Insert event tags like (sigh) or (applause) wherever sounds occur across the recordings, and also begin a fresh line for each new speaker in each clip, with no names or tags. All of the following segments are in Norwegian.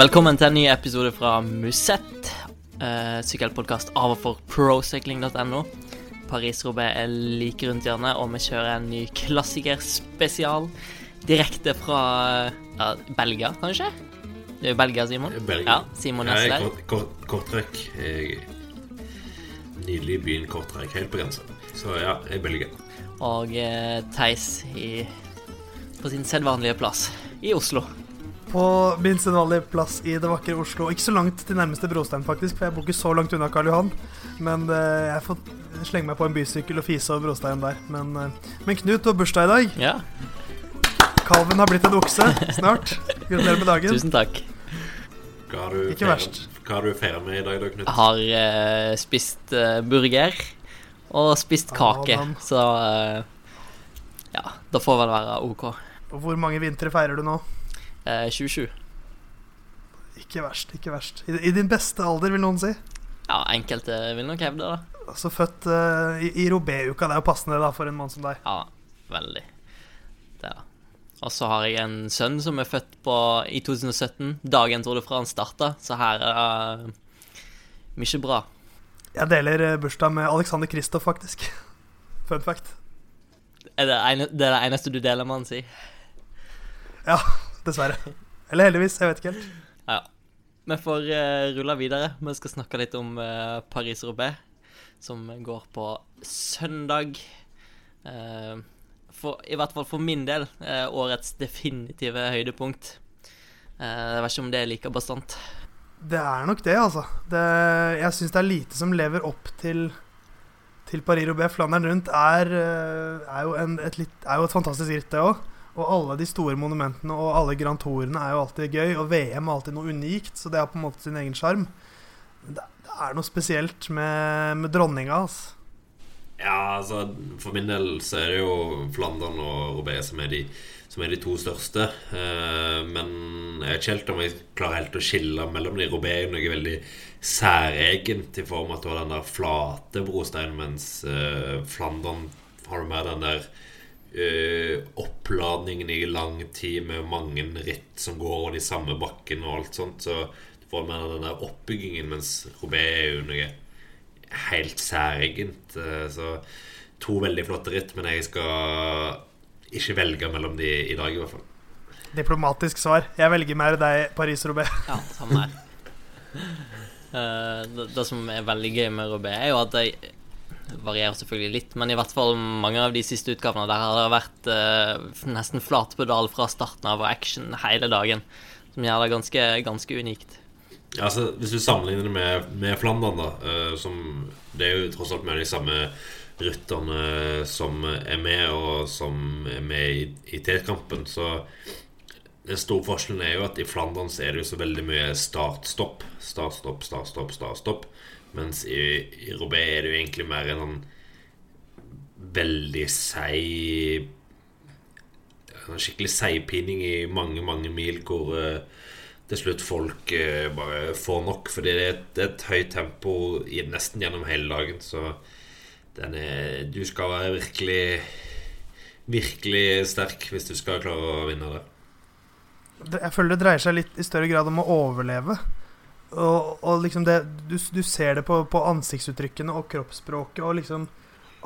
Velkommen til en ny episode fra Musett, Eh, sykkelpodkast av og for procycling.no. Paris-Roubais er like rundt hjørnet, og vi kjører en ny klassikerspesial direkte fra ja, Belgia, kanskje? Det er jo Belgia, Simon.
Belgia.
Ja, Simon
er
Nesler.
kort, kort, kortrekk. Jeg Nydelig byen Kortrekk, helt på grensa. Så ja, jeg er Belgia.
Og eh, Theis i, på sin sedvanlige plass i Oslo.
På min Valley plass i det vakre Oslo. Ikke så langt til nærmeste brostein, faktisk, for jeg bor ikke så langt unna Karl Johan. Men eh, jeg får slenge meg på en bysykkel og fise over brosteinen der. Men, eh, men Knut, du har bursdag i dag.
Ja,
Kalven har blitt en okse snart. Gratulerer med dagen.
tusen takk.
Hva har du
Ikke
feiret-
verst.
Hva har du feiret med i dag, da, Knut?
Jeg har eh, spist eh, burger og spist kake,
ah,
så eh, Ja, da får vel være OK.
Og hvor mange vintre feirer du nå?
Eh, 27.
Ikke verst, ikke verst. I, I din beste alder, vil noen si.
Ja, enkelte vil nok hevde det.
Altså født uh, i, i Robé-uka. Det er jo passende da for en mann som deg.
Ja, veldig. Det er. Og så har jeg en sønn som er født på, i 2017, dagen Tour de France starta, så her er det mye bra.
Jeg deler eh, bursdag med Alexander Kristoff, faktisk. (laughs) Fun fact.
Er det, ene, det er det eneste du deler med han, si?
Ja, dessverre. Eller heldigvis. Jeg vet ikke helt.
Ja. Vi får uh, rulle videre. Vi skal snakke litt om uh, Paris-Roubais, som går på søndag. Uh, for, I hvert fall for min del eh, årets definitive høydepunkt. Eh, jeg vet ikke om det er like bastant.
Det er nok det, altså. Det, jeg syns det er lite som lever opp til, til Paris-Roubais. Flandern rundt er, eh, er, jo en, et litt, er jo et fantastisk ritt, det òg. Og alle de store monumentene og alle Grand Tourene er jo alltid gøy. Og VM er alltid noe unikt, så det har på en måte sin egen sjarm. Det, er noe spesielt med, med dronninga, altså.
Ja, altså For min del så er det jo Flandern og Roubaix som er de, som er de to største. Eh, men jeg vet ikke helt om jeg klarer helt å skille mellom de. Roubaix er noe veldig særegent i form av at du har den der flate brosteinen, mens eh, Flandern har du mer den der eh, oppladningen i lang tid med mange ritt som går over de samme bakkene og alt sånt. Så du får mer den der oppbyggingen, mens Robé er jo noe helt særegent. eh, Så to veldig flotte ritt, men jeg skal ikke velge mellom de i dag, i hvert fall.
Diplomatisk svar. Jeg velger mer deg, Paris-Robé.
Ja, samme her. (laughs) Eh, det, det som er veldig gøy med Robé, er jo at de varierer selvfølgelig litt, men i hvert fall mange av de siste utgavene der har det vært eh, nesten flatpedal fra starten av og action hele dagen, som gjør det ganske, ganske unikt.
Ja, altså, hvis du sammenligner det med, med Flandern, da eh, som, Det er jo tross alt med de samme rytterne som er med, og som er med i, i T-kampen, så den store forskjellen er jo at i Flandern så er det jo så veldig mye start-stopp. Start-stopp, start-stopp, start-stopp. Mens i, i Robé er det jo egentlig mer en sånn veldig seig skikkelig seigpining i mange, mange mil hvor uh, til slutt folk uh, bare får nok. Fordi det er, et, et høyt tempo i, nesten gjennom hele dagen. Så den er, du skal være virkelig Virkelig sterk hvis du skal klare å vinne det,
jeg føler det dreier seg litt i større grad om å overleve. Og, og liksom det Du, du ser det på, på ansiktsuttrykkene og kroppsspråket og liksom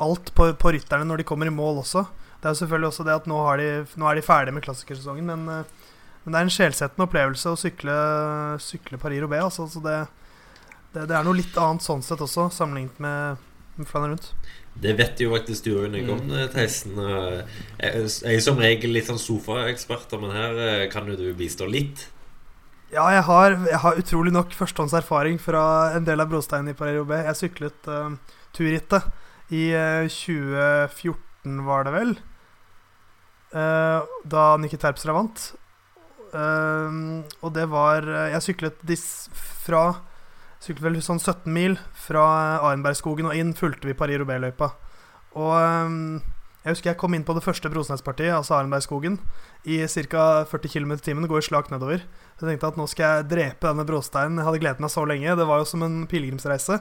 alt på, på rytterne når de kommer i mål også. Det er jo selvfølgelig også det at nå, har de, nå er de ferdige med klassikersesongen, men, eh, men det er en sjelsettende opplevelse å sykle, sykle Paris-Roubais. Altså, så det, det, det er noe litt annet sånn sett også, sammenlignet med, med Flandern rundt.
Det vet jo faktisk du òg noe mm. Theisen. Eh, Jeg jeg er som regel litt sånn sofaeksperter, men her eh, kan jo du bistå litt.
Ja, jeg har, jeg har utrolig nok førstehånds erfaring fra en del av brosteinen i Paris-Roubais. Jeg syklet uh, turrittet i uh, 2014, var det vel. uh, da Nikki Terpstra vant. Eh, og det var eh, Jeg syklet dis fra Syklet vel sånn 17 mil fra Arenbergskogen og inn, fulgte vi Paris-Roubais-løypa. Og eh, jeg husker jeg kom inn på det første Brosnespartiet, altså Arendbergskogen, i ca. 40 km i timen. Går slakt nedover. Så jeg tenkte at nå skal jeg drepe denne brosteinen. Jeg hadde gledet meg så lenge. Det var jo som en pilegrimsreise.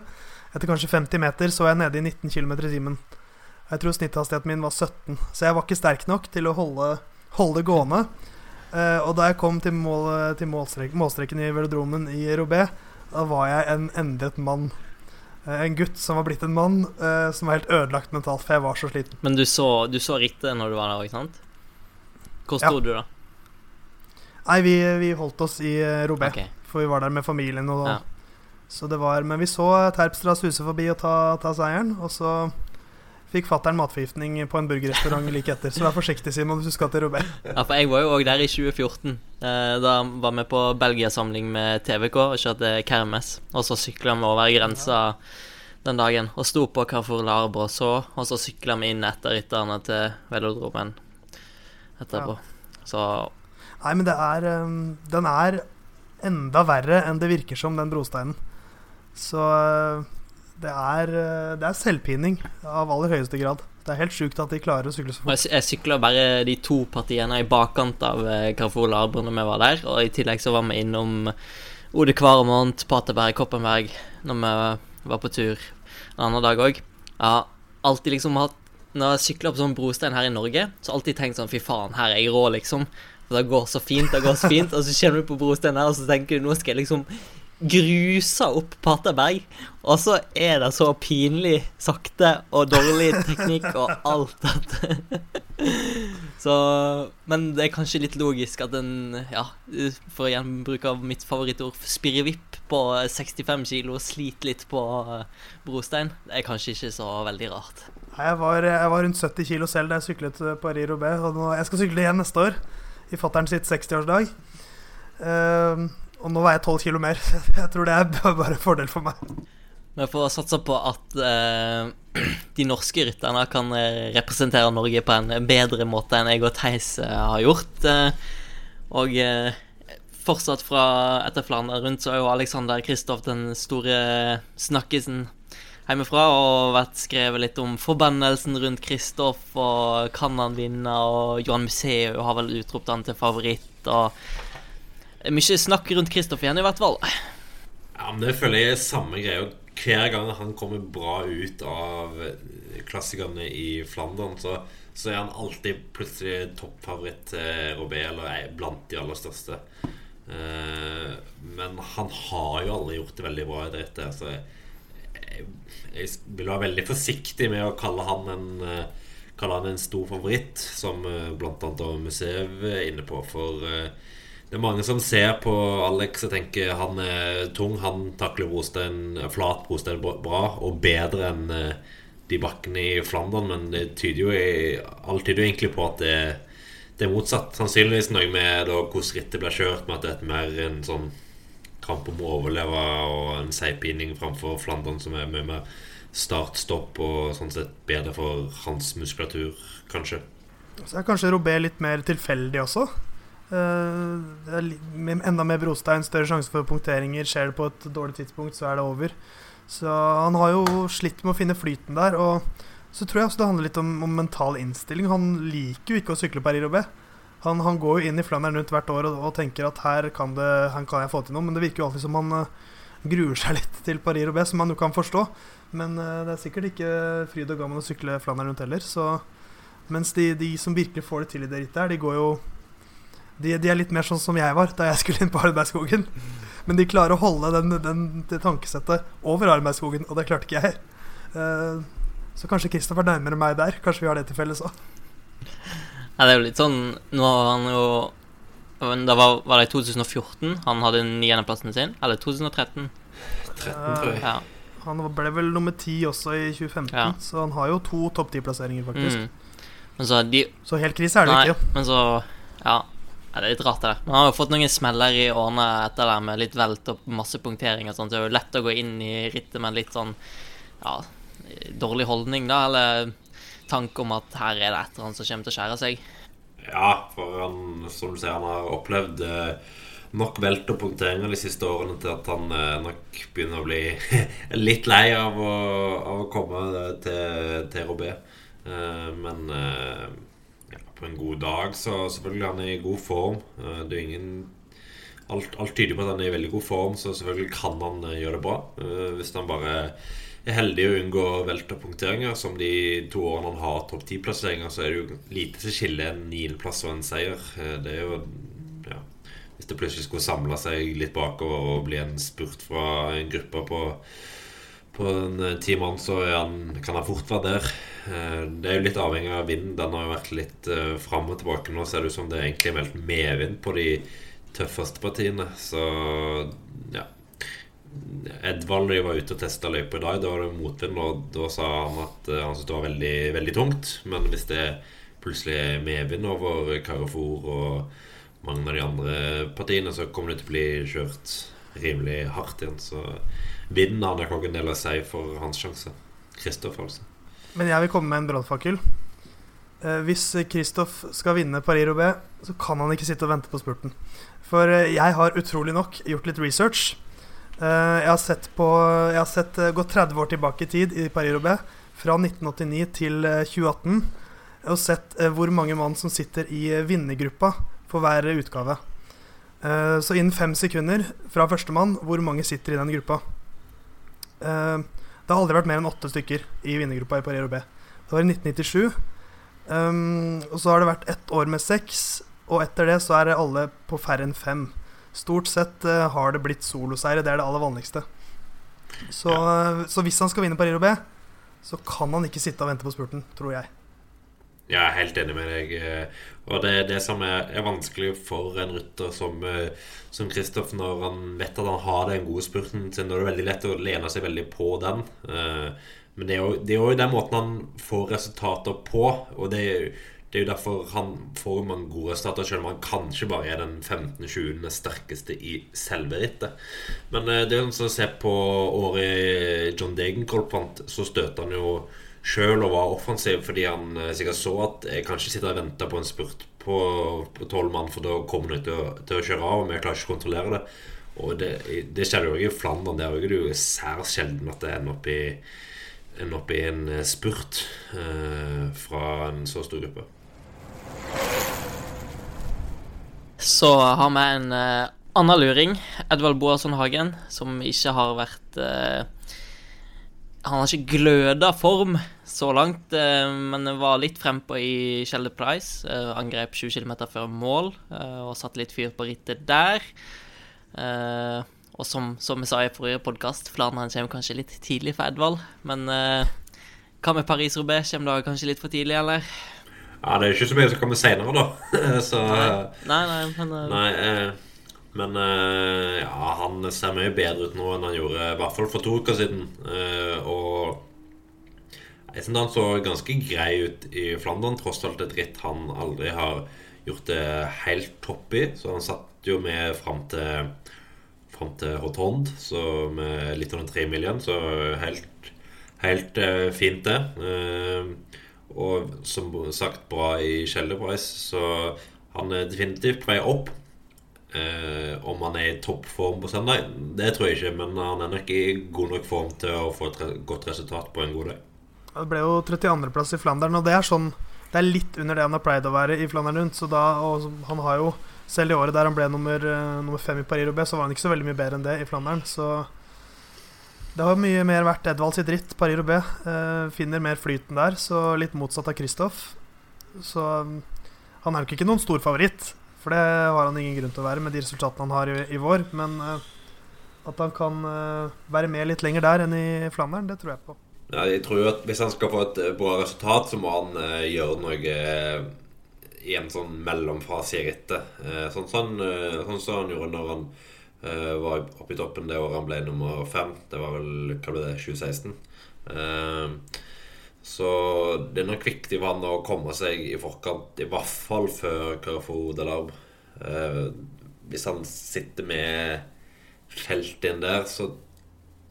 Etter kanskje 50 meter så jeg nede i 19 km i timen. Jeg tror snitthastigheten min var 17, så jeg var ikke sterk nok til å holde, holde det gående. Eh, og da jeg kom til, mål, til målstreken, målstreken i velodromen i Robé, da var jeg en endret mann. Eh, en gutt som var blitt en mann, eh, som var helt ødelagt mentalt, for jeg var så sliten.
Men du så, du så rittet når du var der, ikke sant? Hvor
Ja.
du da?
Nei, vi, vi holdt oss i eh, Robé,
okay.
for vi var der med familien. Og,
Ja.
Så det var, Men vi så Terpstra suse forbi og ta, ta seieren, og så fikk fattern matforgiftning på en burgerrestaurant like etter. Så vær forsiktig, Simon, hvis du skal til Robert.
Ja, for jeg var jo òg der i 2014. Eh, da var vi på Belgia-samling med TVK og kjørte Kermes. Og så sykla vi over grensa den dagen og sto på Carrefour Larbo og så, og så sykla vi inn etter rytterne til velodromen etterpå. Så
Nei, men det er um, Den er enda verre enn det virker som, den brosteinen. Så uh, det er, uh, det er selvpining av aller høyeste grad. Det er helt sjukt at de klarer å sykle så fort.
jeg, sy- jeg sykla bare de to partiene i bakkant av eh, Carrefour Larbre når vi var der, og i tillegg så var vi innom Ode Kvaremont, Paterberg, Koppenberg når vi var på tur en annen dag òg. Jeg har alltid liksom hatt Når jeg sykler på sånn brostein her i Norge, så har jeg alltid tenkt sånn Fy faen, her er jeg rå, liksom. For det går så fint, det går så fint. Og så kommer du på brosteinen her, og så tenker du nå skal jeg liksom gruse opp Paterberg. Og så er det så pinlig sakte og dårlig teknikk og alt at (laughs) Så Men det er kanskje litt logisk at en, ja, for å gjenbruke av mitt favorittord, spirrevipp på 65 kilo sliter litt på eh, brostein. Det er kanskje ikke så veldig rart.
Jeg jeg var rundt 70 kilo selv da jeg syklet uh, Paris-Roubais. Og nå, jeg skal sykle igjen neste år, i fattern sitt 60-årsdag. Uh, og nå veier jeg 12 kilo mer. (laughs) Jeg tror det er bare en fordel for meg.
Vi får satse på at eh, (clears throat) de norske rytterne kan eh, representere Norge på en bedre måte enn jeg og Theis eh, har gjort. Eh, og eh, fortsatt fra etter Flandern rundt så er jo Alexander Kristoff den store snakkisen hjemmefra, og vært skrevet litt om forbannelsen rundt Kristoff, og kan han vinne, og Johan Museu har vel utropt han til favoritt, og mye snakk rundt Kristoffer igjen, i hvert fall.
Ja, men det føler jeg er samme greia. Hver gang han kommer bra ut av klassikerne i Flandern, så, så er han alltid plutselig toppfavoritt til Robé, eller er blant de aller største. Eh, men han har jo aldri gjort det veldig bra i dette. Så jeg, jeg vil være veldig forsiktig med å kalle han en eh, Kalle han en stor favoritt, som eh, blant annet også museet er inne på. For eh, det er mange som ser på Alex og tenker han er tung. Han takler brostein, flat brostein bra og bedre enn eh, de bakkene i Flandern. Men det tyder jo i, egentlig på at det, det er motsatt. Sannsynligvis noe med da, hvordan rittet blir kjørt, med at det er mer en sånn kamp om å overleve og en seigpining framfor Flandern, som er mye mer start-stopp og sånn sett bedre for hans muskulatur, kanskje.
Så er kanskje Robé litt mer tilfeldig også. Er enda mer brostein, større sjanse for punkteringer. Skjer det på et dårlig tidspunkt, så er det over. Så han har jo slitt med å finne flyten der. Og så tror jeg også det handler litt om, om mental innstilling. Han liker jo ikke å sykle Paris-Roubais. Han, han går jo inn i Flandern rundt hvert år og, og tenker at her kan, det, her kan jeg få til noe, men det virker jo alltid som han uh, gruer seg (laughs) litt til Paris-Roubais, som man jo kan forstå. Men uh, det er sikkert ikke fryd og gammen å sykle Flandern rundt heller. Så mens de, de som virkelig får det til i det rittet her, de går jo de, de er litt mer sånn som jeg var da jeg skulle inn på Arbeidsskogen. Men de klarer å holde den, den, det tankesettet over Arbeidsskogen, og det klarte ikke jeg. Uh, så kanskje Kristoffer er nærmere meg der. Kanskje vi har det til felles òg.
Ja, det er jo litt sånn Nå har han jo Da Det var, var det i 2014 han hadde niendeplassen sin? Eller 2013?
13, tror jeg.
Ja.
Han ble vel nummer ti også i 2015,
Ja.
så han har jo to topp ti-plasseringer, faktisk.
Mm. Men så de
Så helt krise er det
Nei,
ikke.
men så Ja. Ja, det er litt rart, det der. Men han har jo fått noen smeller i årene etter det, med litt velt og masse punktering og sånn, så Det er jo lett å gå inn i rittet med litt sånn ja, dårlig holdning, da, eller tanke om at her er det et eller annet som kommer til å skjære seg.
Ja, for han, som du sier, han har opplevd eh, nok velt og punkteringer de siste årene til at han eh, nok begynner å bli (laughs) litt lei av å, av å komme til, til Robé. Eh, men på en god dag så selvfølgelig han er i god form. Eh, det er ingen alt, alt tyder på at han er i veldig god form, så selvfølgelig kan han eh, gjøre det bra. Eh, hvis han bare er heldig og unngår velterpunkteringer. Som de to årene han har topp ti-plasseringer, så er det jo lite som skiller en niendeplass og en seier. Det er jo hvis det plutselig skulle samle seg litt bakover og bli en spurt fra en gruppe på, på en eh, ti mann, så han, kan han fort være der. Eh, Det er jo litt avhengig av vinden. Den har jo vært litt uh, fram og tilbake. Nå ser det ut som det er egentlig er meldt medvind på de tøffeste partiene. Så ja. Edvald de var ute og testa løypa i dag. Da var det motvind, og da sa han at eh, han syntes det var veldig, veldig tungt. Men hvis det plutselig er medvind over Carrefour og mange av de andre partiene, så kommer det til å bli kjørt rimelig hardt igjen. Så vinden har nok en del å si for hans sjanse. Kristoff, altså.
Men jeg vil komme med en brannfakkel. Eh, hvis Kristoff skal vinne Paris-Roubais, så kan han ikke sitte og vente på spurten. For eh, jeg har utrolig nok gjort litt research. Eh, jeg har sett på Jeg har sett, gått 30 år tilbake i tid i Paris-Roubais. Fra 1989 til eh, 2018. Og sett hvor mange mann som sitter i vinnergruppa for hver utgave. Så innen fem sekunder fra førstemann, hvor mange sitter i den gruppa. Eh, det har aldri vært mer enn åtte stykker i vinnergruppa i Paris-Roubais. Det var i 1997. Um, og så har det vært ett år med seks, og etter det så er det alle på færre enn fem. Stort sett eh, har det blitt soloseire. Det er det aller vanligste. Så, eh, så hvis han skal vinne Paris-Roubais, så kan han ikke sitte og vente på spurten, tror jeg.
Jeg er helt enig med deg. eh, Og det er det som er, er vanskelig for en rytter som, eh, som Kristoff, når han vet at han har den gode spurten sin. Da er det veldig lett å lene seg veldig på den. Eh, Men det er jo, det den måten han får resultater på. Og det er, det er jo derfor han får mange gode resultater, selv om han kanskje bare er den 15-20. sterkeste i selve rittet. Men det er jo sånn å se på året John Degenkolb vant, så støter han jo sjøl og var offensiv fordi han eh, sikkert så at jeg kanskje sitter og venter på en spurt på tolv mann, for da kommer han til til å kjøre av, og vi klarer ikke å kontrollere det. Og det, det skjer jo ikke i Flandern. Der er det jo særs sjelden at det ender opp i ender opp i en eh, spurt eh, fra en så stor gruppe.
Så har vi en eh, annen luring, Edvald Boasson Hagen, som ikke har vært eh, Han har ikke gløda form så langt, eh, men var litt frempå i Shelder Price. Eh, angrep 20 km før mål eh, og satte litt fyr på rittet der. Og som, som jeg sa i forrige podkast, Flandern kommer kanskje litt tidlig for Edvald. Men hva med Paris-Roubais? Kommer da kanskje litt for tidlig, eller?
Ja, det er jo ikke så mye som kommer seinere, da. (laughs) så
Nei, nei, men eh,
Nei, eh, men eh, ja, han ser mye bedre ut nå enn han gjorde i hvert fall for to uker siden. Eh, og jeg synes han så ganske grei ut i Flandern, tross alt et ritt han aldri har gjort det helt topp i. Så han satt jo med fram til Fram til Hotond, så med litt under tre million, så helt, helt eh, fint, det. Og som sagt, bra i Kjeldepreis, så han er definitivt på vei opp. Eh, om han er i toppform på søndag, det tror jeg ikke. Men han er nok i god nok form til å få et re godt resultat på en god dag.
Det ble jo 32.-plass i Flandern, og det er sånn Det er litt under det han har pleid å være i Flandern rundt. Så da, og han har jo Selv i året der han ble nummer, eh, nummer fem i Paris-Roubais, så var han ikke så veldig mye bedre enn det i Flandern. Så det har mye mer vært Edvald sitt ritt. Paris-Roubais eh, finner mer flyten der, så litt motsatt av Kristoff. Så mm, han er nok ikke noen stor favoritt, for det har han ingen grunn til å være med de resultatene han har i, i vår. Men uh, at han kan uh, være med litt lenger der enn i Flandern, det tror jeg på.
Ja, jeg tror jo at Hvis han skal få et eh, bra resultat, så må han uh, gjøre noe i en sånn mellomfase i rittet. Eh, sånn som sånn som han gjorde når han var oppe i toppen det året han ble nummer fem. Det var vel hva ble det, 2016. Eh, så det er nok viktig for han å komme seg i forkant, i hvert fall før Carrefour Delarm. Eh, hvis han sitter med felt inn der, så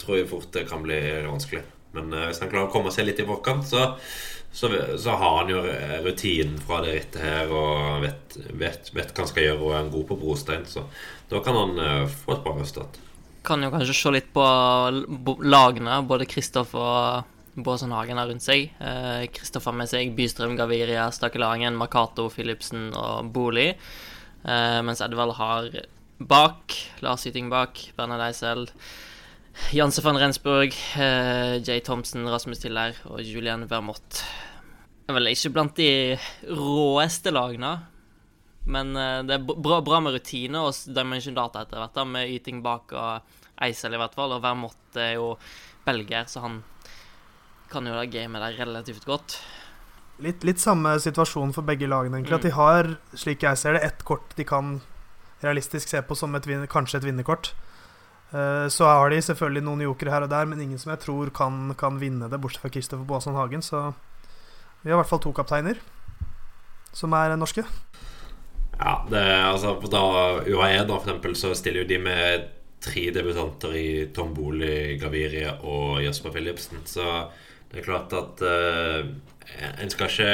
tror jeg fort det kan bli vanskelig. Men eh, hvis han klarer å komme seg litt i forkant, så, så, så har han jo rutinen fra det rittet her og vet, vet, vet hva han skal gjøre og er god på brostein. Så da kan han eh, få et par resultat.
kan jo kanskje se litt på lagene, både Kristoff og Båsen Hagen har rundt seg. Eh, med seg Bystrøm, Gaviria, Stakelangen, Makato, Philipsen og Bolig. Eh, mens Edvald har bak, Lars Yting bak, Bernhard Eisel, Janse van Rensburg, eh, Jay Thompson, Rasmus Tiller og Julian Vermott. Er vel ikke blant de råeste lagene. Men det er bra, bra med rutine og Dimension Data etter hvert, med yting bak og Eisel i hvert fall. Og Vermott er jo belgier, så han kan jo da game der relativt godt.
Litt, litt samme situasjon for begge lagene, egentlig. Mm. At de har, slik jeg ser det, ett kort de kan realistisk se på som et, kanskje et vinnerkort. Uh, så har de selvfølgelig noen jokere her og der, men ingen som jeg tror kan, kan vinne det, bortsett fra Kristoffer Boasson Hagen. Så vi har i hvert fall to kapteiner som er norske.
Ja, det, altså da UAE, da, for eksempel, så stiller jo de med tre debutanter i Tom Boli, Gaviria og Jesper Philipsen. Så det er klart at uh, en skal ikke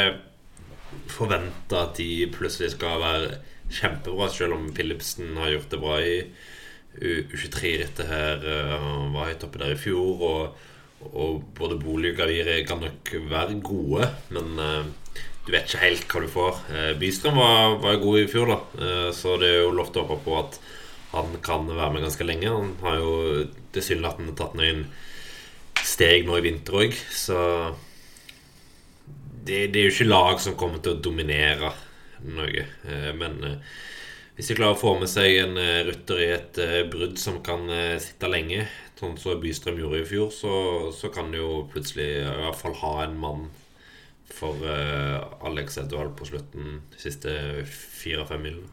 forvente at de plutselig skal være kjempebra, selv om Philipsen har gjort det bra i U23-rittet her. Eh, han var høyt oppe der i fjor. Og, og både Bolig og Gaviria kan nok være gode, men uh, du vet ikke helt hva du får. Uh, Bystrøm var, var, god i fjor, da, så det er jo lov til å håpe på at han kan være med ganske lenge. Han har jo tilsynelatende tatt noen steg nå i vinter òg, så det, det, er jo ikke lag som kommer til å dominere Norge. Eh, men eh, hvis de klarer å få med seg en eh, rutter i et brudd som kan sitte lenge, sånn som Bystrøm gjorde i fjor, så, så kan de jo plutselig i hvert fall ha en mann for Alex Edvald på slutten de siste fire-fem milene.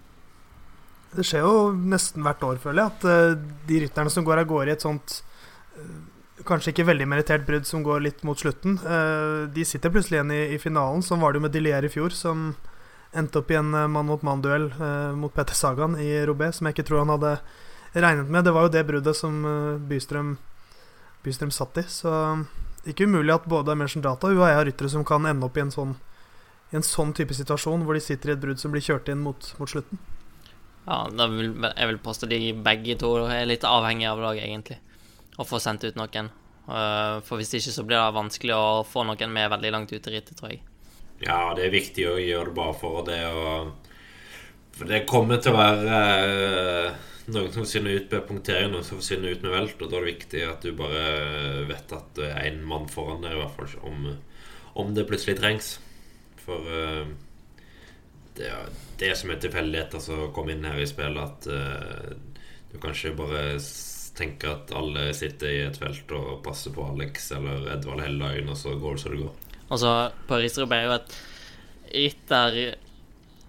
Det skjer jo nesten hvert år, føler jeg, at de rytterne som går av gårde i et sånt Kanskje ikke veldig merittert brudd som går litt mot slutten, uh, de sitter plutselig igjen i, i, finalen. Sånn var det jo med Dilier i fjor, som endte opp i en mann-mot-mann-duell mot Petter Sagan i Robé, som jeg ikke tror han hadde regnet med. Det var jo det bruddet som Bystrøm, Bystrøm satt i. Så ikke umulig at både Dimension Data og UAE har ryttere som kan ende opp i en sånn, i en sånn type situasjon, hvor de sitter i et brudd som blir kjørt inn mot, mot slutten.
Ja, vil, jeg vil påstå de begge to er litt avhengige av laget, egentlig. Å få sendt ut noen. Uh, for hvis ikke så blir det vanskelig å få noen med veldig langt ut i rittet, tror jeg.
Ja, det er viktig å gjøre det bare for det å For det kommer til å være uh, noen som forsvinner ut med punktering, noen som forsvinner ut med velt, og da er det viktig at du bare vet at det er én mann foran deg, i hvert fall om, om det plutselig trengs. For det det, det som er tilfeldigheter som kommer inn her i spillet, at du kanskje bare tenker at alle sitter i et felt og passer på Alex eller Edvald hele dagen, og så går det så det går.
Altså, Paris-Roubaix er jo et ritt der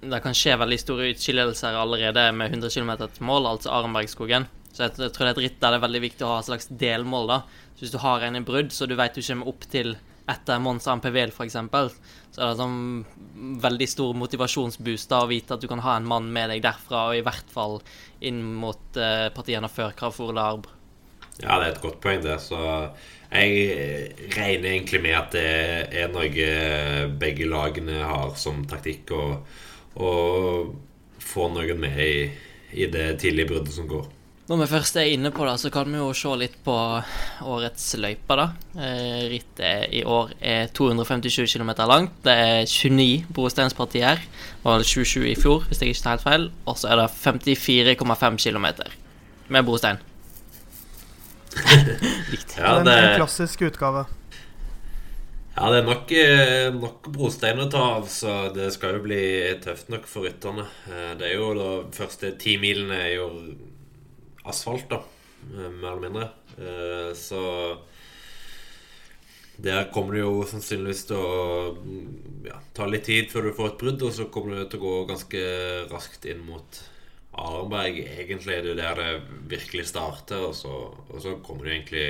det kan skje veldig store utskillelser allerede med 100 km til mål, altså Arenbergskogen. Så jeg, tror det er et ritt der det er veldig viktig å ha et slags delmål. da. Så Hvis du har en i brudd, så du vet du kommer opp til etter Mons MPVL, f.eks., så er en sånn veldig stor motivasjonsboost å vite at du kan ha en mann med deg derfra, og i hvert fall inn mot eh, partiene før Carrefour Arb
Ja, det er et godt poeng, det. Så jeg regner egentlig med at det er noe begge lagene har som taktikk, å få noen med i, i det tidlige bruddet som går.
Når vi først er inne på det, så kan vi jo se litt på årets løype. da. Eh, rittet i år er 257 km langt. Det er 29 brosteinspartier. Det var 27 i fjor, hvis jeg ikke tar helt feil. Og så er det 54,5 km med brostein. (laughs)
ja, det er en klassisk utgave.
Ja, det er nok, eh, nok brostein å ta av, så det skal jo bli tøft nok for rytterne. Eh, det er jo da første ti milene er jo asfalt, da. Eh, mer eller mindre. Eh, så der kommer det jo sannsynligvis til å ja, ta litt tid før du får et brudd, og så kommer det til å gå ganske raskt inn mot Arenberg. Egentlig er det der det virkelig starter, og så, og så kommer det egentlig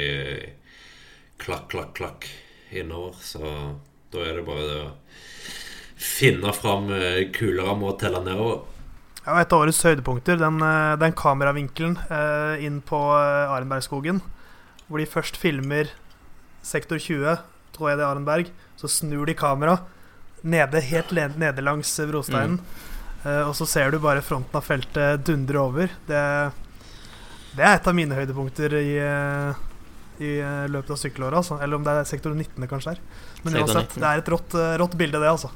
klakk, klakk, klakk innover. Så da er det bare det å finne fram eh, kuleramma og telle nedover.
Ja, et av årets høydepunkter, den, eh, den kameravinkelen eh, inn på eh, Arenbergskogen. Hvor de først filmer sektor 20, tror jeg det er Arenberg. Så snur de kamera nede, helt nede langs brosteinen. Mm. Eh, og så ser du bare fronten av feltet dundre over. Det, det er et av mine høydepunkter i, eh, i løpet av sykkelåret. Altså. Eller om det er sektor 19 det kanskje er. Men uansett, det er et rått, rått bilde, det, altså.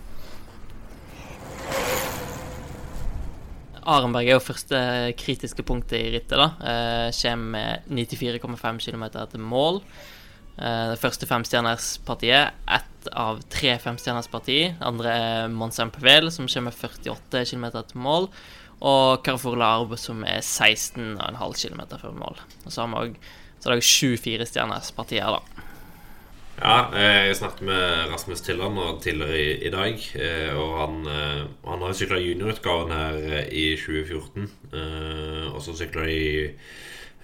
Arenberg er jo første kritiske punktet i rittet. da. Eh, med 94,5 km til mål. Eh, det første femstjernerspartiet. Et av tre femstjernersparti. Andre er Mont Saint-Pével, som kommer 48 km til mål. Og Carrefour Larbe, som er 16,5 km før mål. Og så har vi òg sju firestjernerspartier, da.
Ja, jeg snakket med Rasmus Tilland tidligere i, i, dag. Eh, og han, eh, han har sykla juniorutgaven her eh, i 2014. Og så sykla de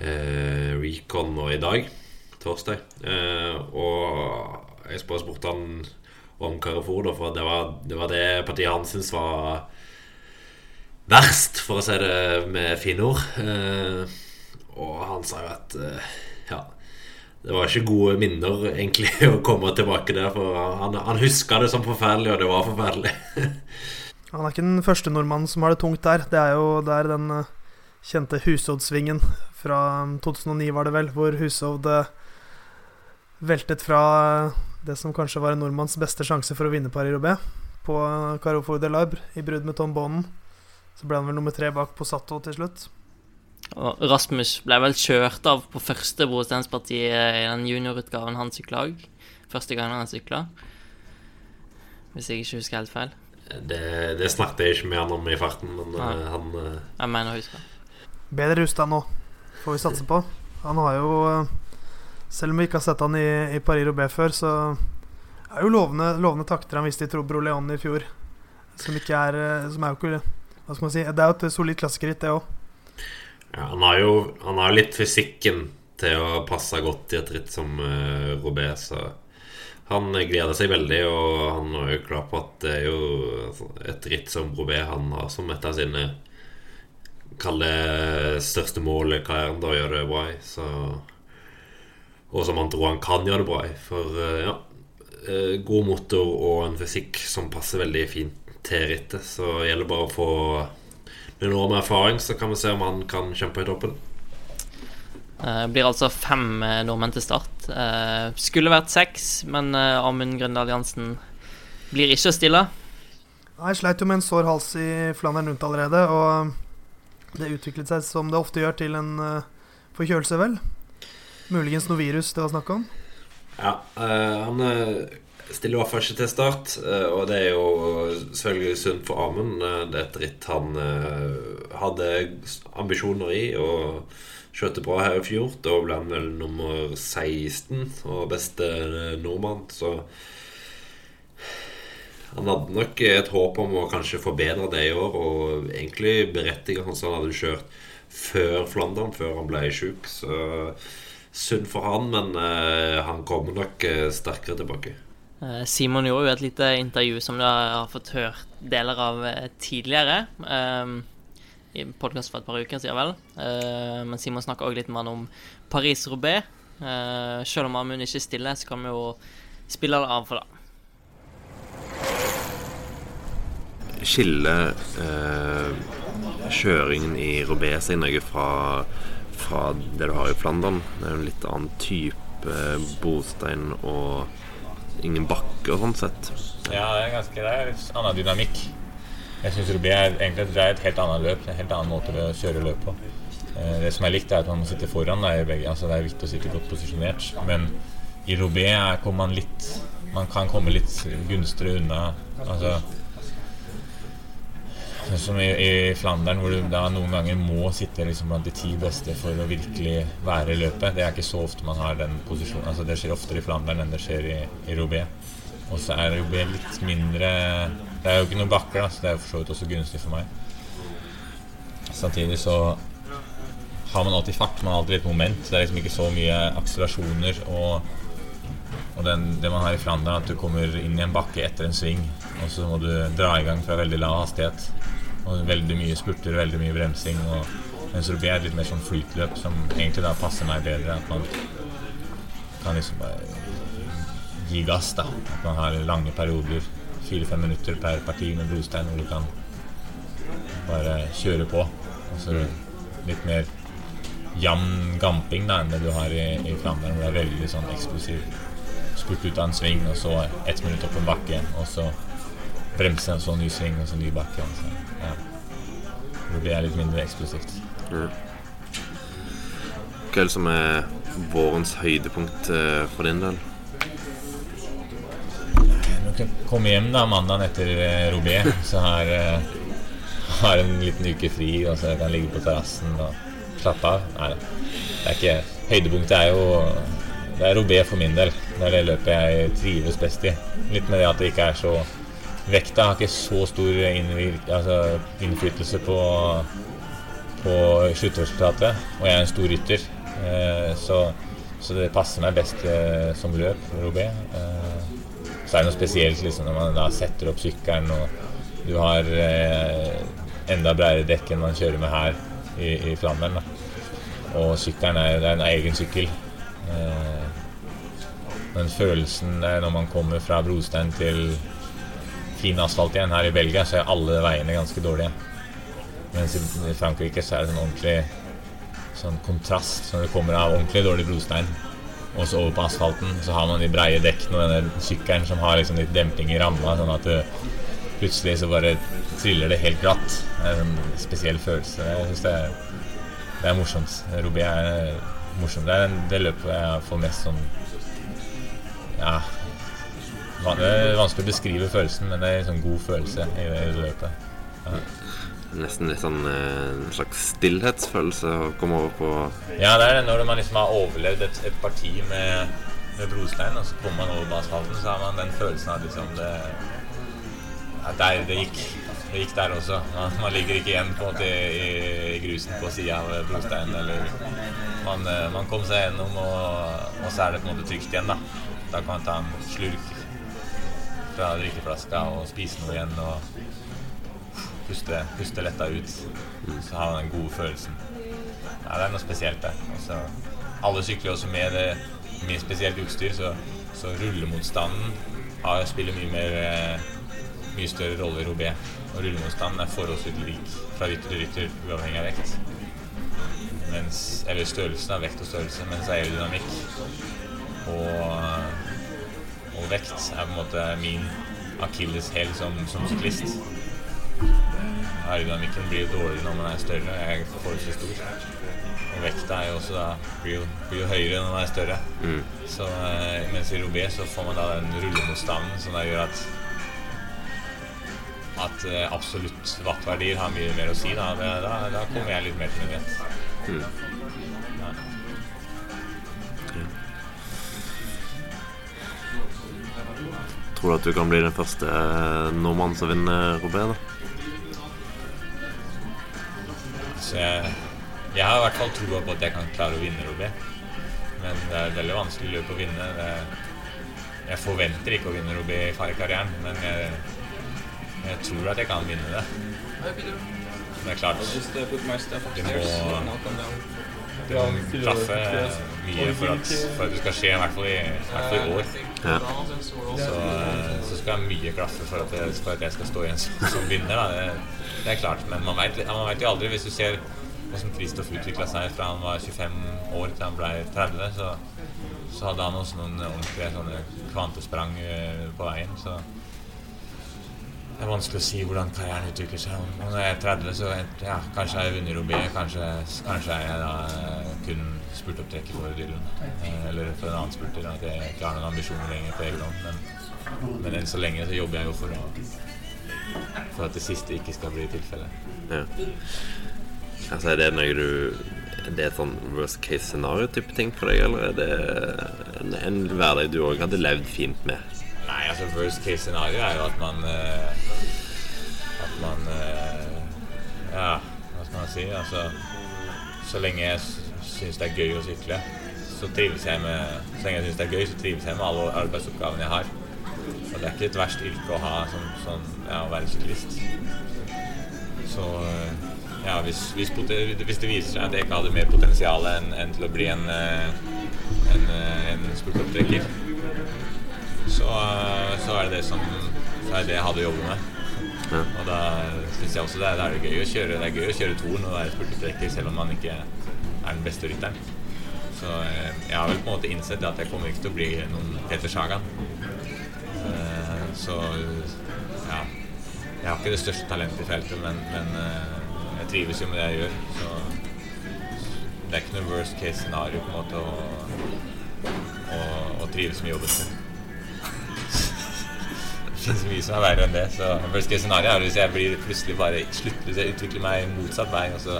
eh, Recon nå i dag, torsdag. og jeg spurte han om Carrefour, for det var, det var det partiet han syntes var verst, for å si det med fine ord. og han sa jo at ja det var ikke gode minner egentlig (laughs) å komme tilbake der. For han, han huska det som forferdelig, og det var forferdelig. (laughs)
han er ikke den første nordmannen som har det tungt der. Det er jo der den uh, kjente Hushovdsvingen fra 2009, var det vel, hvor Hushovd uh, veltet fra uh, det som kanskje var en nordmanns beste sjanse for å vinne Paris-Roubais, på Carrefour de Larbre, i brudd med Tom Bonnen. Så ble han vel nummer tre bak på Sato til slutt.
Og Rasmus ble vel kjørt av på første Brosteinspartiet i den juniorutgaven han sykla òg. Første gangen han sykla. Hvis jeg ikke husker helt feil.
Det, det snakket jeg ikke med han om i farten, men ja. uh, han uh...
Jeg mener å huske.
Bedre rusta nå, får vi satse på. Han har jo uh, Selv om vi ikke har sett han i, i Paris Roubais før, så er jo lovende, lovende takter han viste i Trobro Leon i fjor. Som ikke er Som er jo ikke Hva skal man si Det er jo et solid klassikeritt, det òg.
Ja, han har jo han har litt fysikken til å passe godt i et ritt som uh, Robé, så han gleder seg veldig, og han er jo klar på at det er jo altså, et ritt som Robé han har som et av sine Kall det største mål i karrieren, da gjør det bra i. Så, og som han tror han kan gjøre det bra i. For uh, ja, uh, god motor og en fysikk som passer veldig fint til rittet. Så det gjelder bare å få med noen år med erfaring, så kan vi se om han kan kjempe i toppen.
Det uh, blir altså fem uh, nordmenn til start. Uh, skulle vært seks, men Amund Grøndal Jansen blir ikke å stille.
Jeg sleit jo med en sår hals i Flandern rundt allerede, og det utviklet seg som det ofte gjør, til en forkjølelse, vel. Muligens noe virus det var snakk om.
Ja, han stiller fall ikke til start. Eh, og det er jo selvfølgelig sunt for Amund. Eh, det er et ritt han eh, hadde ambisjoner i og skjøtte bra her i fjor. Da ble han vel nummer 16 og beste nordmann. Så han hadde nok et håp om å kanskje forbedre det i år, og egentlig berettiget han han hadde kjørt før Flandern, før han ble sjuk. Så synd for han, men han kommer nok sterkere tilbake.
Eh, Simon gjorde jo et lite intervju som dere har fått hørt deler av eh, tidligere. Um, I podkast for et par uker siden, vel. Uh, men Simon snakka òg litt han om Paris-Roubais. Selv om Amund ikke stiller, så kan vi jo spille det av for det.
Skiller uh, kjøringen i Roubaix i Norge fra, fra det du har i Flandern? Det er jo en litt annen type bostein og ingen bakke og sånn sett.
Ja, det er ganske det er annen dynamikk. Jeg syns Rubi er egentlig det er et helt annet løp. En helt annen måte å kjøre løp på. Eh, det som er likt, er at man må sitte foran. Det er, altså det er viktig å sitte godt posisjonert. Men i Robé man litt Man kan komme litt gunstigere unna. Altså Sånn som i, i, Flandern, hvor du da noen ganger må sitte liksom blant de ti beste for å virkelig være i løpet. Det er ikke så ofte man har den posisjonen. Altså, det skjer oftere i Flandern enn det skjer i, i Roubaix. Og så er Roubaix litt mindre Det er jo ikke noen bakker, da, så det er jo for så vidt også gunstig for meg. Samtidig så har man alltid fart, man har alltid litt moment. Det er liksom ikke så mye akselerasjoner. Og, og den, det man har i Flandern, at du kommer inn i en bakke etter en sving, og så må du dra i gang fra veldig lav hastighet. Og veldig mye spurter, veldig mye bremsing. Og, mens Roubaix er litt mer sånn flytløp, som egentlig da passer meg bedre. At man kan liksom bare gi gass. da At man har lange perioder, fire-fem minutter per parti med brostein, hvor du kan bare kjøre på. Og så litt mer jevn gamping da enn det du har i, i Flandern, hvor det er veldig sånn eksplosiv spurt ut av en sving, og så ett minutt opp en bakke, og så bremse, og så ny sving, og så ny bakke. Så, ja. Det blir litt mindre eksplosivt. Mm.
Hva er det som er vårens høydepunkt eh, for din del?
komme hjem da mandagen etter Robé, Roubaix, så har eh, har en liten uke fri, og så kan ligge på terrassen og slappe av. Nei da. Det er ikke Høydepunktet er jo Det er Robé for min del. Det er det løpet jeg trives best i. Litt med det at det ikke er så Vekta har ikke så stor altså, innflytelse på, på sluttresultatet, og jeg er en stor rytter. Eh, så, så det passer meg best eh, som løp, Robé. Eh, så er det noe spesielt liksom, når man da setter opp sykkelen og du har eh, enda bredere dekk enn man kjører med her i, i Flandern. Og sykkelen er, er en egen sykkel. Eh, men følelsen når man kommer fra brostein til fin asfalt igjen her i Belgia, så er alle veiene ganske dårlige. Mens i, Frankrike så er det en ordentlig sånn kontrast når det kommer av ordentlig dårlig brostein. Og så over på asfalten så har man de breie dekkene og denne sykkelen som har liksom litt demping i ramma, sånn at det, plutselig så bare triller det helt glatt. Det er en spesiell følelse. Jeg syns det det er morsomt. Roubaix er morsomt. Det er det løpet jeg får mest sånn Ja. Det er vanskelig å beskrive følelsen, men det er en sånn god følelse i det, løpet.
Nesten litt sånn eh, en slags stillhetsfølelse å komme over på
Ja, det er det når man liksom har overlevd et, et parti med, med brostein, og så kommer man over på så har man den følelsen av liksom det ja, der, det, gikk, det gikk der også. Man, man ligger ikke igjen på en måte i, i grusen på sida av brosteinen. Eller man, eh, man kom seg gjennom, og, og så er det på en måte trygt igjen. Da Da kan man ta en slurk fra drikkeflaska og spise noe igjen. Og puste, puste letta ut. Så har man den gode følelsen. Ja, det er noe spesielt der. Altså, alle sykler også med, det, med spesielt utstyr, så, så rullemotstanden har, spiller mye mer eh, mye større rolle i Robé. Og rullemotstanden er forholdsvis lik fra rytter til rytter, uavhengig av vekt. Mens, eller størrelsen av vekt og størrelse, mens aerodynamikk og, og vekt er på en måte min akilleshæl som, som syklist. Aerodynamikken blir jo dårligere når man er større. Jeg er forholdsvis stor. Og vekta er jo også da blir jo, blir jo høyere når man er større. Så eh, mens i Robé så får man da den rullemotstanden som da gjør at at eh, absolutt wattverdier har mye mer å si. Da, da, da kommer jeg litt mer til min rett. Ja.
Tror du at du kan bli den første eh, nordmannen som vinner Robé?
Så jeg, jeg har i hvert fall troa på at jeg kan klare å vinne Robé. Men det er veldig vanskelig løp å vinne. Jeg forventer ikke å vinne Robé i karrieren, men jeg, jeg tror at jeg kan vinne det. Men det er klart,
upstairs
må, klaffe mye for at, for at det skal skje, i hvert fall i, hvert fall i år.
Ja.
Så, eh, så skal mye klaffe for at, jeg, for at jeg skal stå igjen som, som vinner. Det, det er klart, men man vet, jo aldri. Hvis du ser hvordan Kristoff utvikla seg fra han var 25 år til han ble 30, så, så hadde han også noen ordentlige sånne kvantesprang eh, på veien. Så det er vanskelig å si hvordan karrieren utvikler seg. Når jeg er 30, så ja, kanskje jeg vunnet Robé, Kanskje, kanskje jeg da eh, kun spurtopptrekker for Dylan. Eh, Eller for en annen spurter. At jeg ikke har noen ambisjoner lenger på egen hånd. Men, men enn så lenge så jobber jeg jo for, å, for at det siste ikke skal bli tilfellet.
Ja. Altså, er det noe du Er det et sånn worst case scenario-type ting for deg, eller er det en, en hverdag du òg hadde levd fint med?
Nei, altså worst case scenario er jo at man uh, At man uh, Ja, hva skal man si? Altså Så lenge jeg syns det er gøy å sykle, så trives jeg med Så lenge jeg syns det er gøy, så trives jeg med alle arbeidsoppgavene jeg har. Og det er ikke et verst yrke å ha som sånn, ja, å være syklist. Så ja, hvis, hvis, hvis det viser seg at jeg ikke hadde mer potensial enn en til å bli en, eh, en, eh, en spurtopptrekker, så, så er det det som så er det jeg hadde å jobbe med.
Ja.
Og da syns jeg også det er, det er gøy å kjøre Det er gøy å kjøre Toren og være spurtutrekker selv om man ikke er den beste rytteren. Så eh, jeg har vel på en måte innsett at jeg kommer ikke til å bli noen Peter Sagan. Eh, Så ja. Jeg har ikke det største talentet i feltet, men, men eh, jeg trives jo med det jeg gjør. Så det er ikke noe worst case scenario på en måte å, å, å trives med jobben sin. Det så mye som er verre enn det. Så worst case scenario er hvis jeg blir plutselig bare slutter utvikler meg motsatt vei, og så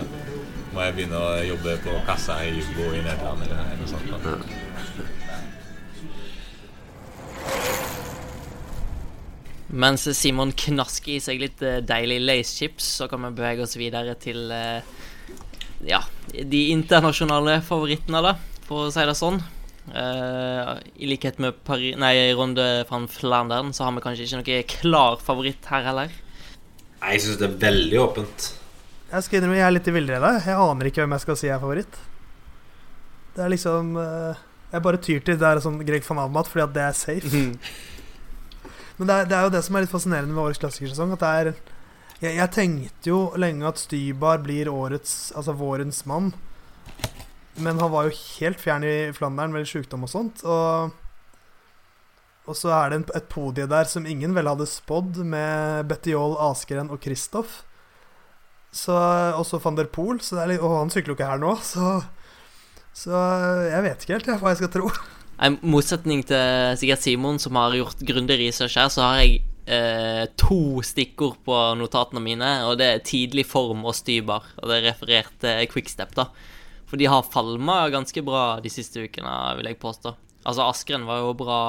må jeg begynne å jobbe på kassa i Jugo i Nederland eller noe sånt. Da.
Mens Simon knasker i seg litt eh, deilig lacechips, så kan vi bevege oss videre til eh, ja, de internasjonale favorittene, da, for å si det sånn. Uh, I likhet med Paris, nei, Ronde van Flandern så har vi kanskje ikke noe klar favoritt her heller.
Nei, Jeg syns det er veldig åpent.
Jeg skal innrømme jeg er litt i villrede. Jeg aner ikke hvem jeg skal si er favoritt. Det er liksom eh, Jeg bare tyr til det er sånn Greg van Avermaet fordi at det er safe. Men det er, det er jo det som er litt fascinerende med årets klassikersesong. At det er jeg, jeg tenkte jo lenge at Stybar blir årets Altså vårens mann. Men han var jo helt fjern i Flandern, med sjukdom og sånt. Og, og så er det en, et podie der som ingen vel hadde spådd, med Bettiol, Askeren og Kristoff. Så, også van der Poel, litt, og han sykler jo ikke her nå, så, så jeg vet ikke helt jeg, hva jeg skal tro.
I motsetning til Sigurd Simon, som har gjort grundig research her, så har jeg eh, to stikkord på notatene mine, og det er tidlig form og stybar. Og det er referert til Quickstep, da. For de har falma ganske bra de siste ukene, vil jeg påstå. Altså, Askren var jo bra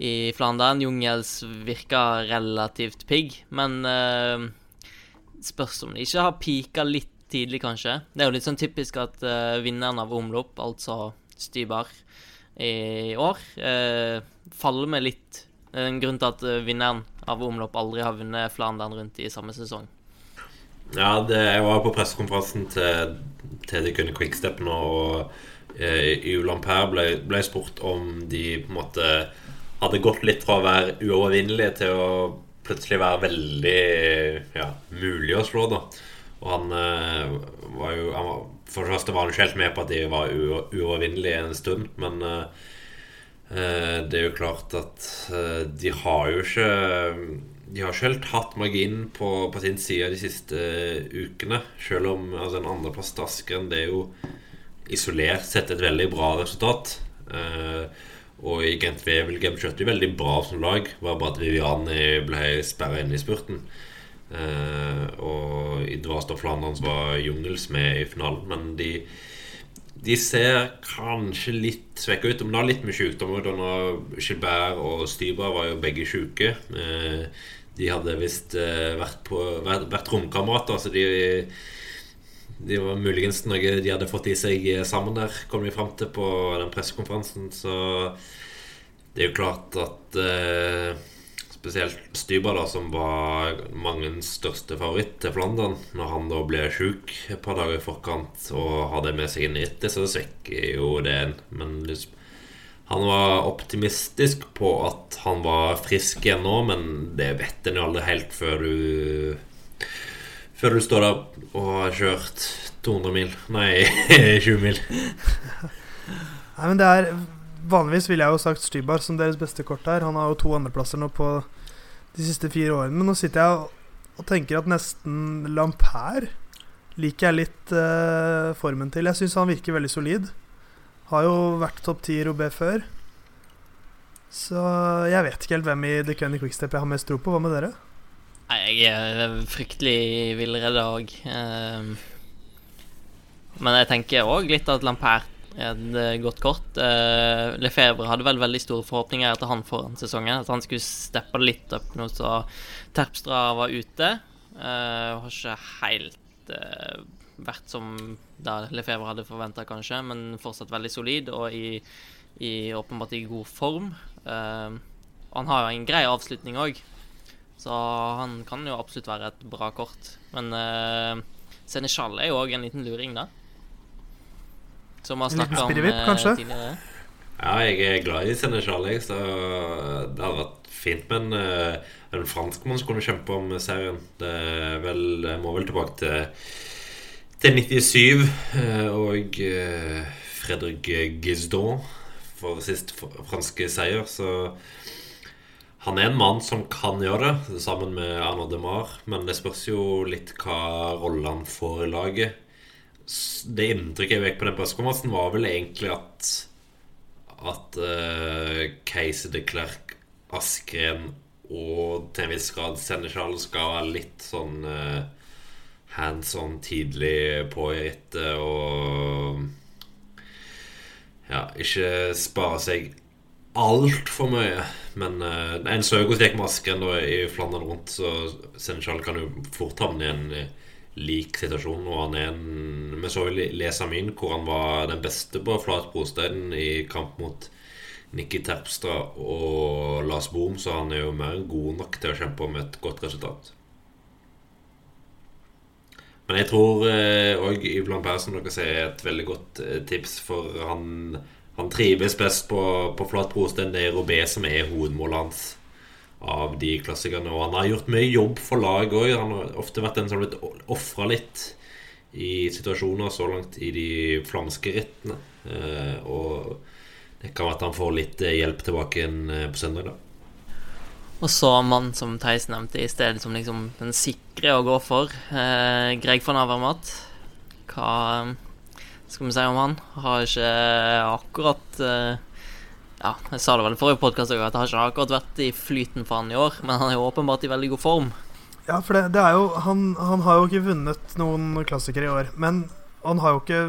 i Flandern. Jungels virka relativt pigg, men eh, spørs om de ikke har pika litt tidlig, kanskje. Det er jo litt sånn typisk at uh, vinneren av omlopp, altså Stybar, i år. uh, faller med litt. Det er en grunn til at uh, vinneren av omlopp aldri har vunnet Flandern rundt i samme sesong.
Ja, det, jeg var på pressekonferansen til, til de kunne quickstep nå, og Julian Per ble, ble spurt om de på en måte hadde gått litt fra å være uovervinnelige til å plutselig være veldig ja, mulig å slå, da. Og han eh, var jo han var, For det første var han ikke helt med på at de var uovervinnelige en stund, men eh, det er jo klart at eh, de har jo ikke De har ikke helt hatt marginen på, på, sin side de siste ukene. Selv om altså, en andreplass til Askeren Det er jo isolert sett et veldig bra resultat. Eh, og i Gent Wevelgem kjørte de veldig bra som lag. Var bare at Viviani ble sperra inne i spurten. Uh, og i Dvast og Flandern var Jungels med i finalen. Men de, de ser kanskje litt svekka ut. Men det har litt med sykdom å Gilbert og Styber var jo begge sjuke. Uh, de hadde visst uh, vært, vært, vært romkamerater, så de de var muligens noe de hadde fått i seg sammen der, kom vi fram til på den pressekonferansen. Så det er jo klart at spesielt Stybar, da, som var mangens største favoritt til Flandern, når han da ble sjuk et par dager i forkant og hadde med seg inn etter, så svekker jo det en. Men liksom, han var optimistisk på at han var frisk igjen nå, men det vet en jo aldri helt før du Før du står der og har kjørt 200 mil Nei, (laughs) 20 mil.
Nei, men det er Vanligvis ville jeg jo sagt Stybar som deres beste kort her. Han har jo to andreplasser nå på de siste fire årene. Men nå sitter jeg og, tenker at nesten Lampert liker jeg litt uh, formen til. Jeg syns han virker veldig solid. Har jo vært topp ti i Robé før. Så jeg vet ikke helt hvem i The Cunny Quickstep jeg har mest tro på. Hva med dere?
Nei, jeg er fryktelig villredd òg. Um, men jeg tenker òg litt at Lampert et eh, godt kort. Uh, Lefebvre hadde vel veldig store forhåpninger etter han foran sesongen. At han skulle steppe litt opp nå så Terpstra var ute. Jeg har ikke helt vært som da Lefebvre hadde forventa, kanskje, men fortsatt veldig solid og i, i åpenbart i god form. Han har jo en grei avslutning òg, så han kan jo absolutt være et bra kort. Men uh, Seneschal er jo òg en liten luring, da. Som vi har snakka om uh, tidligere.
Ja, jeg er glad i Senechal, jeg, så det hadde vært fint med en, eh, en franskmann som kunne kjempe om serien. Det vel, jeg må vel tilbake til, til 97 eh, og Fredrik Gizdon for sist franske seier, så han er en mann som kan gjøre det, sammen med Arnaud Demar. Men det spørs jo litt hva rolle han får i laget det inntrykket jeg fikk på den pressekonferansen, var vel egentlig at At uh, Casey de Klerk, Askren og til en viss grad Seneschal skal være litt sånn uh, hands on tidlig på i rittet og ja, ikke spare seg altfor mye. Men uh, en da i Flandern rundt, så Seneschal kan jo fort havne i en uh, lik situasjon. Og han er en Vi så jo Lesamin, hvor han var den beste på flat brostein i kamp mot Nikki Terpstra og Lars Boom, så han er jo mer enn god nok til å kjempe om et godt resultat. Men jeg tror òg eh, Yvland Persen dere sier, er et veldig godt eh, tips. For han, han trives best på, på flat brostein. Det er Robé som er hovedmålet hans av de klassikerne. Og han har gjort mye jobb for lag òg. Han har ofte vært den som har blitt ofra litt i situasjoner så langt i de flamske rittene. Eh, og det kan være at han får litt eh, hjelp tilbake igjen eh, på søndag, da.
Og så mann som Theis nevnte i stedet som liksom den sikre å gå for. Greg van Avermaet. Hva skal vi si om han? Har ikke akkurat eh, Ja, jeg sa det vel i forrige podkast at det har ikke akkurat vært i flyten for han i år, men han er jo åpenbart i veldig god form.
Ja, for det, det er jo han, han har jo ikke vunnet noen klassikere i år, men han har jo ikke